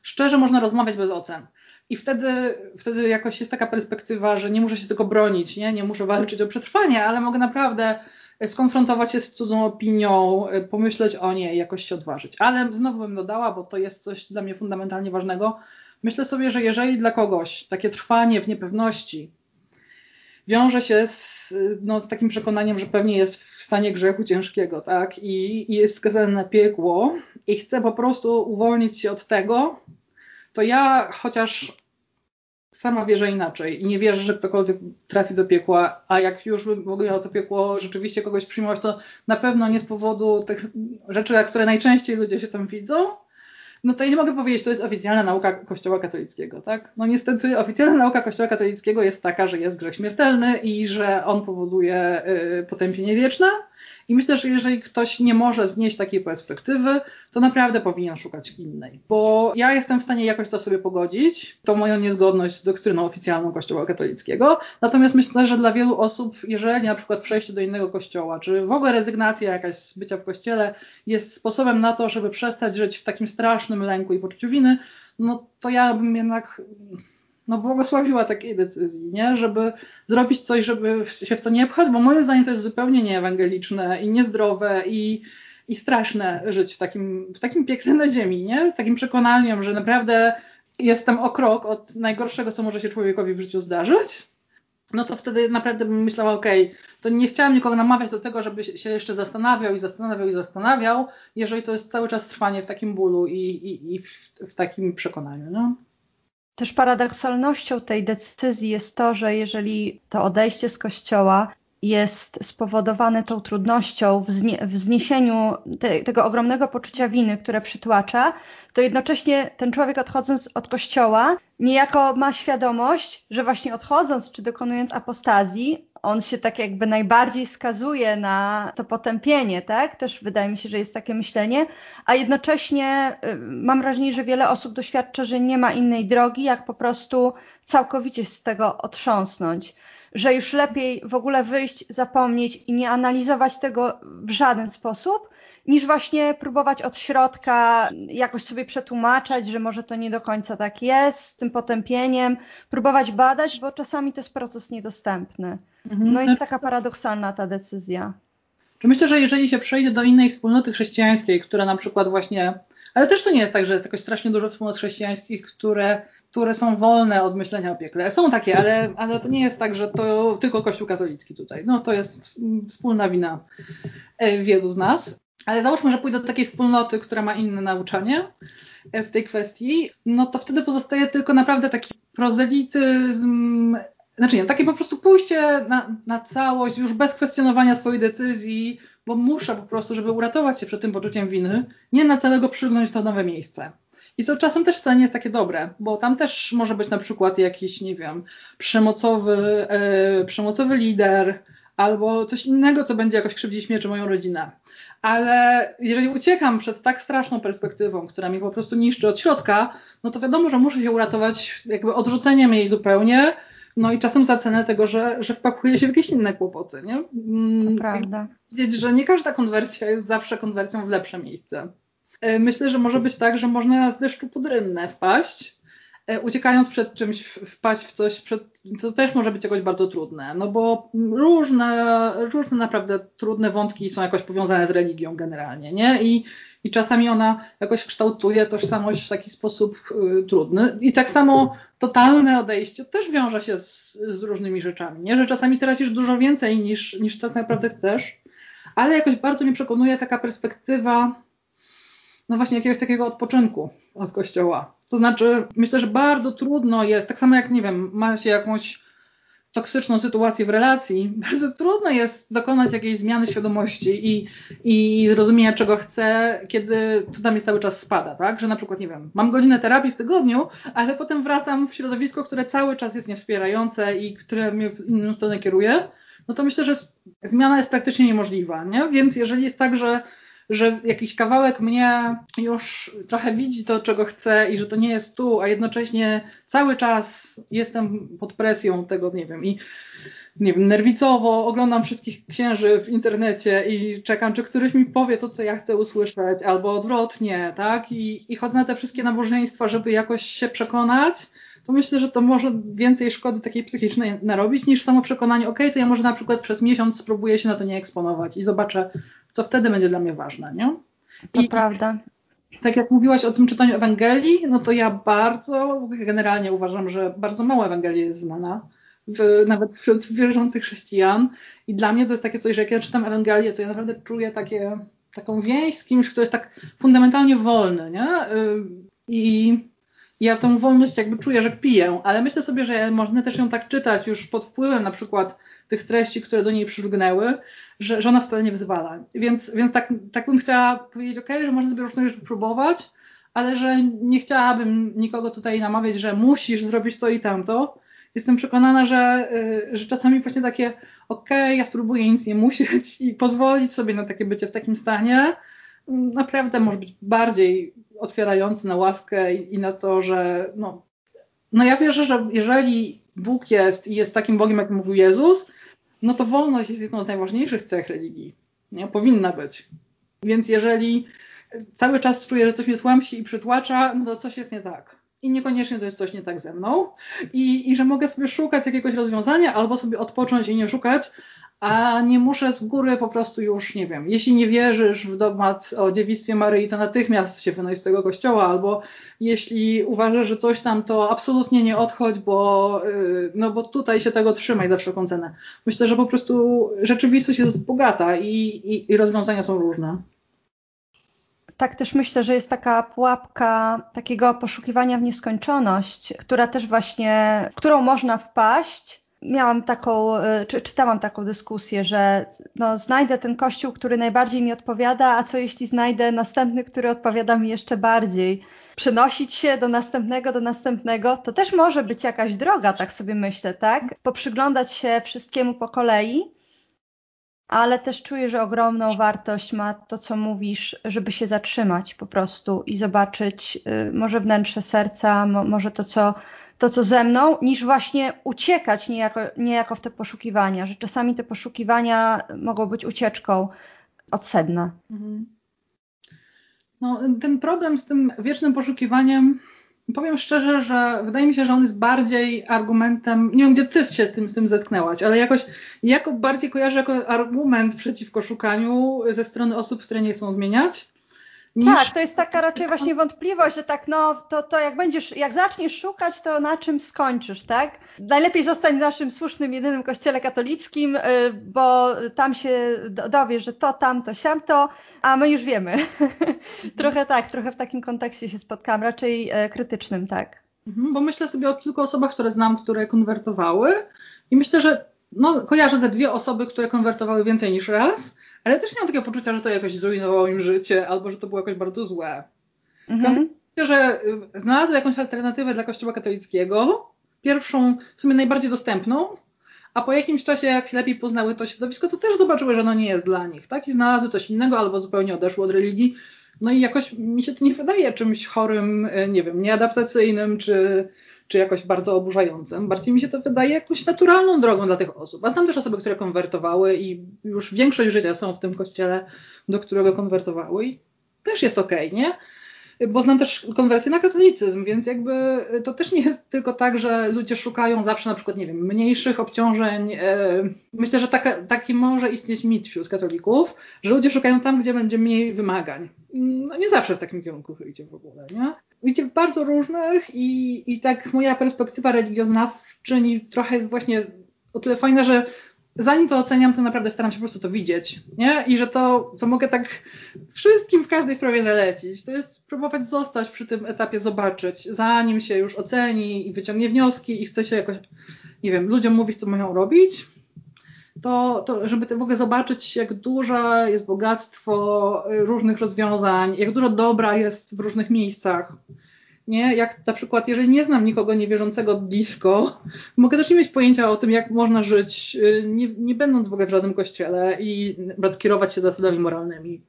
szczerze można rozmawiać bez ocen. I wtedy, wtedy jakoś jest taka perspektywa, że nie muszę się tylko bronić, nie, nie muszę walczyć o przetrwanie, ale mogę naprawdę skonfrontować się z cudzą opinią, pomyśleć o niej, jakoś się odważyć. Ale znowu bym dodała, bo to jest coś dla mnie fundamentalnie ważnego, Myślę sobie, że jeżeli dla kogoś takie trwanie w niepewności wiąże się z, no, z takim przekonaniem, że pewnie jest w stanie grzechu ciężkiego, tak, i, i jest skazany na piekło i chce po prostu uwolnić się od tego, to ja chociaż sama wierzę inaczej i nie wierzę, że ktokolwiek trafi do piekła, a jak już ogóle miał to piekło rzeczywiście kogoś przyjmować, to na pewno nie z powodu tych rzeczy, które najczęściej ludzie się tam widzą, no to ja nie mogę powiedzieć, to jest oficjalna nauka Kościoła katolickiego, tak? No niestety oficjalna nauka Kościoła katolickiego jest taka, że jest grzech śmiertelny i że on powoduje y, potępienie wieczne, i myślę, że jeżeli ktoś nie może znieść takiej perspektywy, to naprawdę powinien szukać innej. Bo ja jestem w stanie jakoś to sobie pogodzić, tą moją niezgodność z doktryną oficjalną Kościoła katolickiego. Natomiast myślę, że dla wielu osób, jeżeli na przykład przejście do innego kościoła, czy w ogóle rezygnacja jakaś z bycia w kościele jest sposobem na to, żeby przestać żyć w takim strasznym lęku i poczuciu winy, no to ja bym jednak no, błogosławiła takiej decyzji, nie? żeby zrobić coś, żeby się w to nie pchać, bo moim zdaniem to jest zupełnie nieewangeliczne i niezdrowe i, i straszne żyć w takim, w takim piekle na ziemi, nie? z takim przekonaniem, że naprawdę jestem o krok od najgorszego, co może się człowiekowi w życiu zdarzyć, no to wtedy naprawdę bym myślała, okej, okay, to nie chciałam nikogo namawiać do tego, żeby się jeszcze zastanawiał i zastanawiał i zastanawiał, jeżeli to jest cały czas trwanie w takim bólu i, i, i w, w takim przekonaniu. No? Też paradoksalnością tej decyzji jest to, że jeżeli to odejście z kościoła jest spowodowane tą trudnością w, znie, w zniesieniu te, tego ogromnego poczucia winy, które przytłacza, to jednocześnie ten człowiek odchodząc od kościoła niejako ma świadomość, że właśnie odchodząc czy dokonując apostazji, on się tak jakby najbardziej skazuje na to potępienie, tak? Też wydaje mi się, że jest takie myślenie, a jednocześnie y, mam wrażenie, że wiele osób doświadcza, że nie ma innej drogi, jak po prostu całkowicie z tego otrząsnąć że już lepiej w ogóle wyjść, zapomnieć i nie analizować tego w żaden sposób, niż właśnie próbować od środka jakoś sobie przetłumaczać, że może to nie do końca tak jest, z tym potępieniem, próbować badać, bo czasami to jest proces niedostępny. Mhm. No jest taka paradoksalna ta decyzja. Myślę, że jeżeli się przejdzie do innej wspólnoty chrześcijańskiej, która na przykład właśnie, ale też to nie jest tak, że jest jakoś strasznie dużo wspólnot chrześcijańskich, które które są wolne od myślenia o piekle. Są takie, ale, ale to nie jest tak, że to tylko Kościół katolicki tutaj. No to jest wspólna wina e, wielu z nas. Ale załóżmy, że pójdę do takiej wspólnoty, która ma inne nauczanie e, w tej kwestii, no to wtedy pozostaje tylko naprawdę taki prozelityzm, znaczy nie, takie po prostu pójście na, na całość, już bez kwestionowania swojej decyzji, bo muszę po prostu, żeby uratować się przed tym poczuciem winy, nie na całego przygnąć to nowe miejsce. I to czasem też wcale nie jest takie dobre, bo tam też może być na przykład jakiś, nie wiem, przemocowy, e, przemocowy lider, albo coś innego, co będzie jakoś krzywdzić mnie czy moją rodzinę. Ale jeżeli uciekam przed tak straszną perspektywą, która mnie po prostu niszczy od środka, no to wiadomo, że muszę się uratować jakby odrzuceniem jej zupełnie, no i czasem za cenę tego, że, że wpakuje się w jakieś inne kłopoty, nie? To prawda. Wiedzieć, że nie każda konwersja jest zawsze konwersją w lepsze miejsce. E, myślę, że może być tak, że można z deszczu pod rynnę wpaść, e, uciekając przed czymś, wpaść w coś, przed, to też może być jakoś bardzo trudne, no bo różne, różne naprawdę trudne wątki są jakoś powiązane z religią generalnie, nie? I, i czasami ona jakoś kształtuje tożsamość w taki sposób y, trudny. I tak samo totalne odejście też wiąże się z, z różnymi rzeczami, nie? Że czasami tracisz dużo więcej niż, niż tak naprawdę chcesz, ale jakoś bardzo mnie przekonuje taka perspektywa no właśnie jakiegoś takiego odpoczynku od kościoła. To znaczy, myślę, że bardzo trudno jest, tak samo jak, nie wiem, ma się jakąś toksyczną sytuację w relacji, bardzo trudno jest dokonać jakiejś zmiany świadomości i, i zrozumienia, czego chcę, kiedy to tam mi cały czas spada, tak? Że na przykład, nie wiem, mam godzinę terapii w tygodniu, ale potem wracam w środowisko, które cały czas jest niewspierające i które mnie w inną stronę kieruje, no to myślę, że zmiana jest praktycznie niemożliwa, nie? Więc jeżeli jest tak, że że jakiś kawałek mnie już trochę widzi to, czego chcę i że to nie jest tu, a jednocześnie cały czas jestem pod presją tego, nie wiem, i nie wiem, nerwicowo oglądam wszystkich księży w internecie i czekam, czy któryś mi powie to, co ja chcę usłyszeć, albo odwrotnie, tak? I, i chodzę na te wszystkie nabożeństwa, żeby jakoś się przekonać, to myślę, że to może więcej szkody takiej psychicznej narobić, niż samo przekonanie, ok, to ja może na przykład przez miesiąc spróbuję się na to nie eksponować i zobaczę, co wtedy będzie dla mnie ważne, nie? To I, prawda. Tak jak mówiłaś o tym czytaniu Ewangelii, no to ja bardzo, generalnie uważam, że bardzo mało Ewangelii jest znana, w, nawet wśród wierzących chrześcijan. I dla mnie to jest takie coś, że jak ja czytam Ewangelię, to ja naprawdę czuję takie, taką więź z kimś, kto jest tak fundamentalnie wolny, nie? Y, I ja tą wolność jakby czuję, że piję, ale myślę sobie, że można też ją tak czytać już pod wpływem na przykład tych treści, które do niej przylgnęły, że, że ona wcale nie wyzwala. Więc, więc tak, tak bym chciała powiedzieć, ok, że można sobie różne rzeczy próbować, ale że nie chciałabym nikogo tutaj namawiać, że musisz zrobić to i tamto. Jestem przekonana, że, y, że czasami właśnie takie, ok, ja spróbuję nic nie musieć i pozwolić sobie na takie bycie w takim stanie, naprawdę może być bardziej otwierający na łaskę i, na to, że no, no ja wierzę, że jeżeli Bóg jest i jest takim Bogiem, jak mówił Jezus, no to wolność jest jedną z najważniejszych cech religii. Nie? Powinna być. Więc jeżeli cały czas czuję, że coś mnie tłamsi i przytłacza, no to coś jest nie tak. I niekoniecznie to jest coś nie tak ze mną. I, I że mogę sobie szukać jakiegoś rozwiązania, albo sobie odpocząć i nie szukać, a nie muszę z góry po prostu już, nie wiem, jeśli nie wierzysz w dogmat o dziewictwie Maryi, to natychmiast się wynoś z tego kościoła, albo jeśli uważasz, że coś tam, to absolutnie nie odchodź, bo, y, no bo tutaj się tego trzymaj za wszelką cenę. Myślę, że po prostu rzeczywistość jest bogata i, i, i rozwiązania są różne. Tak też myślę, że jest taka pułapka takiego poszukiwania w nieskończoność, która też właśnie, w którą można wpaść, miałam taką, e, czy, czytałam taką dyskusję, że no, znajdę ten kościół, który najbardziej mi odpowiada, a co jeśli znajdę następny, który odpowiada mi jeszcze bardziej. Przenosić się do następnego, do następnego, to też może być jakaś droga, tak sobie myślę, tak? Poprzyglądać się wszystkiemu po kolei, ale też czuję, że ogromną wartość ma to, co mówisz, żeby się zatrzymać po prostu i zobaczyć y, może wnętrze serca, mo, może to, co to, co ze mną, niż właśnie uciekać niejako, niejako w te poszukiwania, że czasami te poszukiwania mogą być ucieczką od sedna. Mhm. No, ten problem z tym wiecznym poszukiwaniem, powiem szczerze, że wydaje mi się, że on jest bardziej argumentem, nie wiem gdzie ty się z tym, z tym zetknęłaś, ale jakoś jako bardziej kojarzę jako argument przeciwko szukaniu ze strony osób, które nie chcą zmieniać. Niż... Tak, to jest taka raczej właśnie wątpliwość, że tak, no to, to jak będziesz, jak zaczniesz szukać, to na czym skończysz, tak? Najlepiej zostań w naszym słusznym, jedynym kościele katolickim, y, bo tam się dowiesz, że to, tam, to, siam, to, a my już wiemy. trochę tak, trochę w takim kontekście się spotkałam, raczej e, krytycznym, tak. Mhm, bo myślę sobie o kilku osobach, które znam, które konwertowały i myślę, że no, kojarzę ze dwie osoby, które konwertowały więcej niż raz, ale też nie mam takiego poczucia, że to jakoś zrujnowało im życie albo że to było jakoś bardzo złe. Mhm. Myślę, że y, znalazły jakąś alternatywę dla Kościoła katolickiego, pierwszą, w sumie najbardziej dostępną, a po jakimś czasie, jak lepiej poznały to środowisko, to też zobaczyły, że ono nie jest dla nich, tak? I znalazły coś innego albo zupełnie odeszły od religii. No i jakoś mi się to nie wydaje czymś chorym, y, nie wiem, nieadaptacyjnym, czy, czy jakoś bardzo oburzającym. Bardziej mi się to wydaje jakąś naturalną drogą dla tych osób. A znam też osoby, które konwertowały i już większość życia są w tym kościele, do którego konwertowały i też jest okej, okay, nie? bo znam też konwersję na katolicyzm, więc jakby to też nie jest tylko tak, że ludzie szukają zawsze na przykład, nie wiem, mniejszych obciążeń. E, myślę, że taka, taki może istnieć mit wśród katolików, że ludzie szukają tam, gdzie będzie mniej wymagań. No nie zawsze w takim kierunku idzie w ogóle, nie? Idzie w bardzo różnych i, i tak moja perspektywa religioznawczyni trochę jest właśnie o tyle fajna, że zanim to oceniam, to naprawdę staram się po prostu to widzieć, nie? I że to, co mogę tak wszystkim w każdej sprawie zalecić, to jest próbować zostać przy tym etapie, zobaczyć, zanim się już oceni i wyciągnie wnioski i chce się jakoś, nie wiem, ludziom mówić, co mają robić, to, to żeby w ogóle zobaczyć, jak duże jest bogactwo różnych rozwiązań, jak dużo dobra jest w różnych miejscach nie? Jak na przykład, jeżeli nie znam nikogo niewierzącego blisko, mogę też nie mieć pojęcia o tym, jak można żyć, y, nie, nie będąc w ogóle w żadnym kościele i kierować się zasadami moralnymi.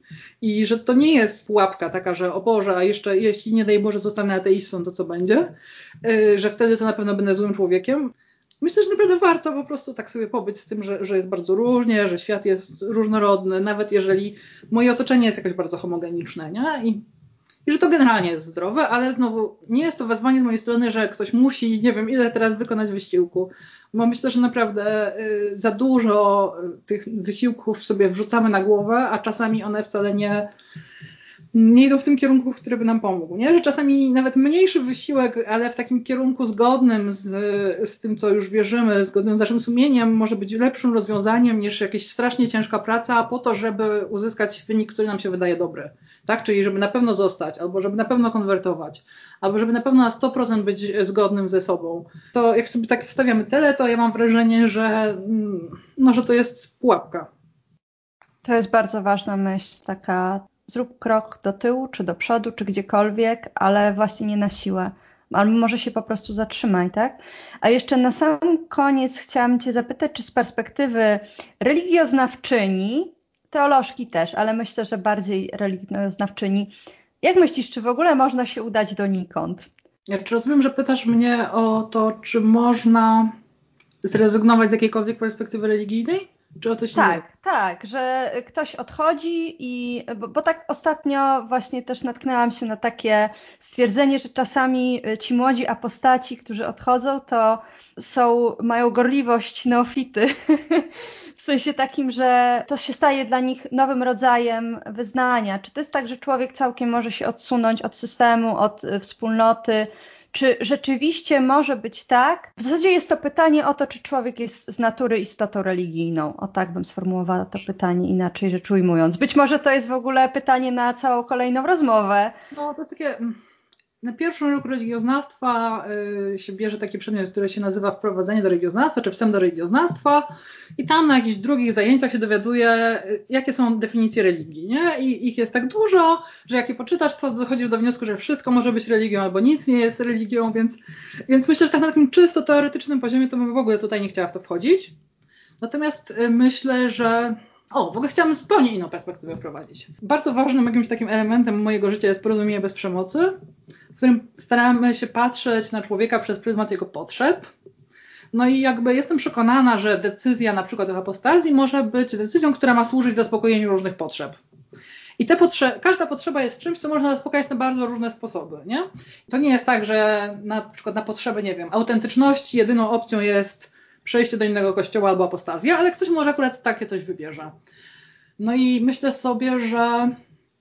I że to nie jest pułapka taka, że o Boże, a jeszcze jeśli nie daj Boże zostanę ateistą, to co będzie? Y, że wtedy to na pewno będę złym człowiekiem. Myślę, że naprawdę warto po prostu tak sobie pobyć z tym, że, że jest bardzo różnie, że świat jest różnorodny, nawet jeżeli moje otoczenie jest jakoś bardzo homogeniczne, nie? I i że to generalnie jest zdrowe, ale znowu nie jest to wezwanie z mojej strony, że ktoś musi, nie wiem, ile teraz wykonać wysiłku, bo myślę, że naprawdę y, za dużo tych wysiłków sobie wrzucamy na głowę, a czasami one wcale nie, nie idą w tym kierunku, który by nam pomógł. Nie? Że czasami nawet mniejszy wysiłek, ale w takim kierunku zgodnym z, z tym, co już wierzymy, zgodnym z naszym sumieniem, może być lepszym rozwiązaniem niż jakaś strasznie ciężka praca po to, żeby uzyskać wynik, który nam się wydaje dobry. Tak? Czyli żeby na pewno zostać, albo żeby na pewno konwertować, albo żeby na pewno na 100% być zgodnym ze sobą. To jak sobie tak stawiamy cele, to ja mam wrażenie, że, mm, no, że to jest pułapka. To jest bardzo ważna myśl, taka zrób krok do tyłu, czy do przodu, czy gdziekolwiek, ale właśnie nie na siłę. Albo może się po prostu zatrzymaj, tak? A jeszcze na sam koniec chciałam Cię zapytać, czy z perspektywy religioznawczyni, teolożki też, ale myślę, że bardziej religioznawczyni, jak myślisz, czy w ogóle można się udać donikąd? Ja czy rozumiem, że pytasz mnie o to, czy można zrezygnować z jakiejkolwiek perspektywy religijnej? Czy o tak, nie? tak, że ktoś odchodzi i, bo, bo, tak ostatnio właśnie też natknęłam się na takie stwierdzenie, że czasami ci młodzi apostaci, którzy odchodzą, to są, mają gorliwość neofity. w sensie takim, że to się staje dla nich nowym rodzajem wyznania. Czy to jest tak, że człowiek całkiem może się odsunąć od systemu, od wspólnoty, czy rzeczywiście może być tak? W zasadzie jest to pytanie o to, czy człowiek jest z natury istotą religijną. O tak bym sformułowała to pytanie inaczej rzecz ujmując. Być może to jest w ogóle pytanie na całą kolejną rozmowę. No, to jest takie mm, na pierwszym roku religioznawstwa y, się bierze taki przedmiot, który się nazywa wprowadzenie do religioznawstwa, czy wstęp do religioznawstwa i tam na jakichś drugich zajęciach się dowiaduje, y, jakie są definicje religii, nie? I ich jest tak dużo, że jak je poczytasz, to dochodzisz do wniosku, że wszystko może być religią albo nic nie jest religią, więc, więc myślę, że tak na takim czysto teoretycznym poziomie to bym w ogóle tutaj nie chciała w to wchodzić. Natomiast y, myślę, że o, w ogóle chciałam zupełnie inną perspektywę wprowadzić. Bardzo ważnym jakimś takim elementem mojego życia jest porozumienie bez przemocy, w którym staramy się patrzeć na człowieka przez pryzmat jego potrzeb. No i jakby jestem przekonana, że decyzja na przykład o apostazji może być decyzją, która ma służyć zaspokojeniu różnych potrzeb. I te potrze każda potrzeba jest czymś, co można zaspokajać na bardzo różne sposoby, nie? To nie jest tak, że na, przykład na potrzeby, nie wiem, autentyczności jedyną opcją jest przejście do innego kościoła albo apostazja, ale ktoś może akurat takie coś wybierze. No i myślę sobie, że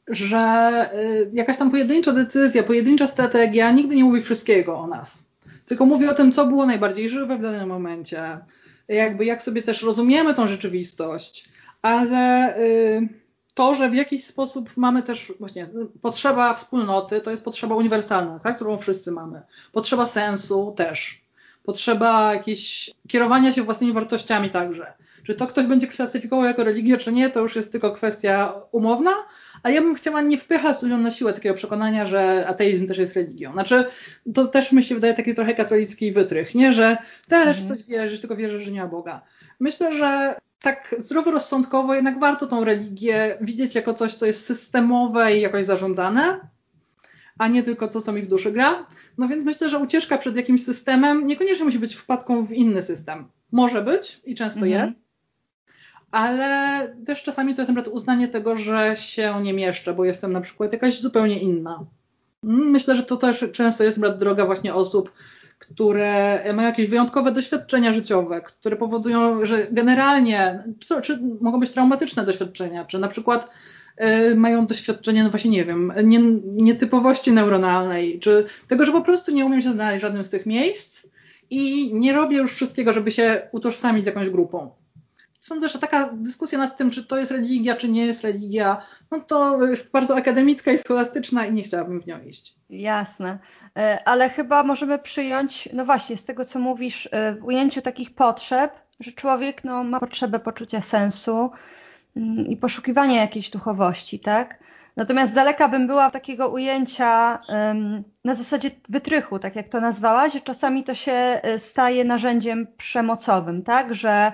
że y, jakaś tam pojedyncza decyzja, pojedyncza strategia nigdy nie mówi wszystkiego o nas. Tylko mówi o tym, co było najbardziej żywe w danym momencie, jakby jak sobie też rozumiemy tą rzeczywistość, ale y, to, że w jakiś sposób mamy też właśnie potrzeba wspólnoty, to jest potrzeba uniwersalna, tak, którą wszyscy mamy. Potrzeba sensu też. Potrzeba jakieś kierowania się własnymi wartościami także. Czy to ktoś będzie klasyfikował jako religię, czy nie, to już jest tylko kwestia umowna, a ja bym chciała nie wpychać ludziom na siłę takiego przekonania, że ateizm też jest religią. Znaczy, to też mi się wydaje taki trochę katolicki wytrych, nie, że też mhm. coś wierzysz, tylko wierzysz, że nie ma Boga. Myślę, że tak zdroworozsądkowo jednak warto tą religię widzieć jako coś, co jest systemowe i jakoś zarządzane, a nie tylko to, co mi w duszy gra. No więc myślę, że ucieczka przed jakimś systemem niekoniecznie musi być wpadką w inny system. Może być i często mhm. jest, ale też czasami to jest na uznanie tego, że się nie mieszczę, bo jestem na przykład jakaś zupełnie inna. Myślę, że to też często jest droga właśnie osób, które mają jakieś wyjątkowe doświadczenia życiowe, które powodują, że generalnie, czy mogą być traumatyczne doświadczenia, czy na przykład mają doświadczenie, no właśnie nie wiem, nie, nietypowości neuronalnej, czy tego, że po prostu nie umiem się znaleźć w żadnym z tych miejsc i nie robię już wszystkiego, żeby się utożsamić z jakąś grupą sądzę, że taka dyskusja nad tym, czy to jest religia, czy nie jest religia, no to jest bardzo akademicka i scholastyczna i nie chciałabym w nią iść. Jasne, e, ale chyba możemy przyjąć, no właśnie, z tego co mówisz, e, w ujęciu takich potrzeb, że człowiek no, ma potrzebę poczucia sensu i poszukiwania jakiejś duchowości, tak? Natomiast daleka bym była takiego ujęcia um, na zasadzie wytrychu, tak jak to nazwałaś, że czasami to się e, staje narzędziem przemocowym, tak? Że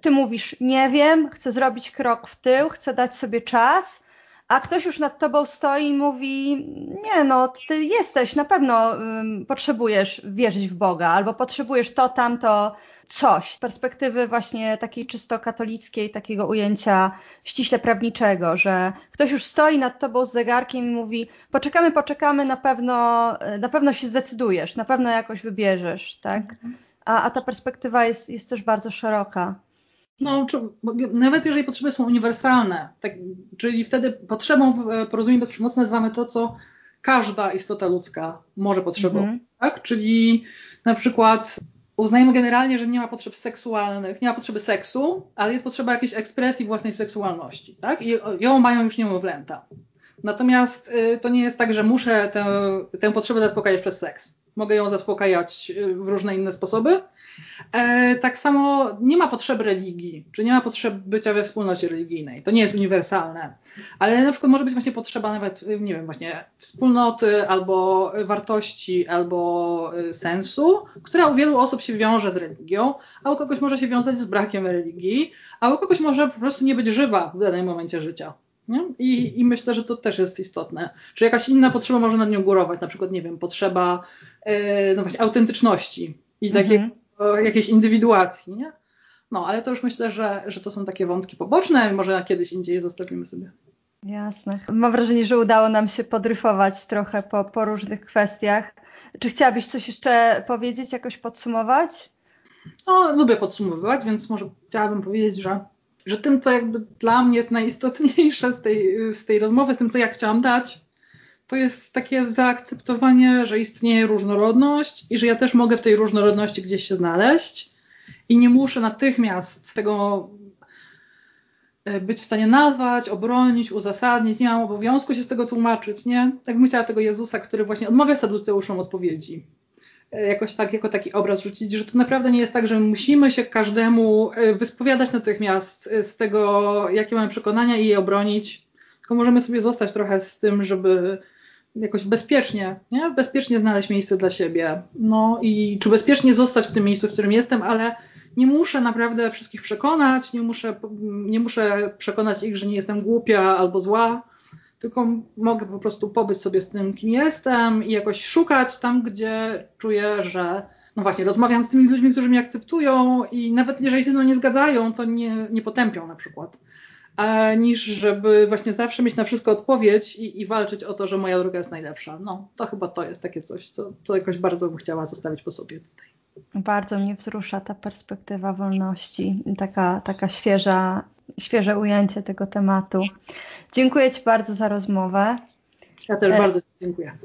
ty mówisz, nie wiem, chcę zrobić krok w tył, chcę dać sobie czas, a ktoś już nad tobą stoi i mówi, nie no, ty jesteś, na pewno um, potrzebujesz wierzyć w Boga, albo potrzebujesz to, tamto, coś. Z perspektywy właśnie takiej czysto katolickiej, takiego ujęcia ściśle prawniczego, że ktoś już stoi nad tobą z zegarkiem i mówi, poczekamy, poczekamy, na pewno, na pewno się zdecydujesz, na pewno jakoś wybierzesz, tak? A, a ta perspektywa jest, jest też bardzo szeroka. No, czy, nawet jeżeli potrzeby są uniwersalne, tak, czyli wtedy potrzebą e, porozumień bezprzemocnych nazywamy to, co każda istota ludzka może potrzebować. Mhm. Tak? Czyli na przykład uznajemy generalnie, że nie ma potrzeb seksualnych, nie ma potrzeby seksu, ale jest potrzeba jakiejś ekspresji własnej seksualności. Tak? I ją mają już niemowlęta. Natomiast y, to nie jest tak, że muszę tę, tę potrzebę zaspokajać przez seks. Mogę ją zaspokajać y, w różne inne sposoby. E, tak samo nie ma potrzeby religii, czy nie ma potrzeby bycia we wspólnocie religijnej. To nie jest uniwersalne. Ale na przykład może być właśnie potrzeba nawet, nie wiem, właśnie wspólnoty, albo wartości, albo y, sensu, która u wielu osób się wiąże z religią, a u kogoś może się wiązać z brakiem religii, a u kogoś może po prostu nie być żywa w danym momencie życia. I, I, myślę, że to też jest istotne. Czy jakaś inna potrzeba może nad nią górować, na przykład, nie wiem, potrzeba yy, no właśnie autentyczności i takiej mhm. jakiejś indywiduacji, nie? No, ale to już myślę, że, że to są takie wątki poboczne, może kiedyś indziej je zostawimy sobie. Jasne. Mam wrażenie, że udało nam się podryfować trochę po, po różnych kwestiach. Czy chciałabyś coś jeszcze powiedzieć, jakoś podsumować? No, lubię podsumowywać, więc może chciałabym powiedzieć, że że tym, co jakby dla mnie jest najistotniejsze z tej, z tej rozmowy, z tym, co ja chciałam dać, to jest takie zaakceptowanie, że istnieje różnorodność i że ja też mogę w tej różnorodności gdzieś się znaleźć i nie muszę natychmiast tego e, być w stanie nazwać, obronić, uzasadnić, nie mam obowiązku się z tego tłumaczyć, nie? Tak chciała tego Jezusa, który właśnie odmawia saduceuszom odpowiedzi. Jakoś tak, jako taki obraz rzucić, że to naprawdę nie jest tak, że musimy się każdemu e, wyspowiadać natychmiast e, z tego, jakie mamy przekonania i je obronić, tylko możemy sobie zostać trochę z tym, żeby jakoś bezpiecznie, nie? bezpiecznie znaleźć miejsce dla siebie. No i czy bezpiecznie zostać w tym miejscu, w którym jestem, ale nie muszę naprawdę wszystkich przekonać, nie muszę, nie muszę przekonać ich, że nie jestem głupia albo zła, tylko mogę po prostu pobyć sobie z tym, kim jestem i jakoś szukać tam, gdzie czuję, że no właśnie, rozmawiam z tymi ludźmi, którzy mnie akceptują i nawet jeżeli się ze mną nie zgadzają, to nie, nie potępią na przykład. a niż żeby właśnie zawsze mieć na wszystko odpowiedź i, i, walczyć o to, że moja droga jest najlepsza. No, to chyba to jest takie coś, co, co jakoś bardzo bym chciała zostawić po sobie tutaj. Bardzo mnie wzrusza ta perspektywa wolności, taka, taka świeża, świeże ujęcie tego tematu. Dziękuję Ci bardzo za rozmowę. Ja też e, bardzo dziękuję.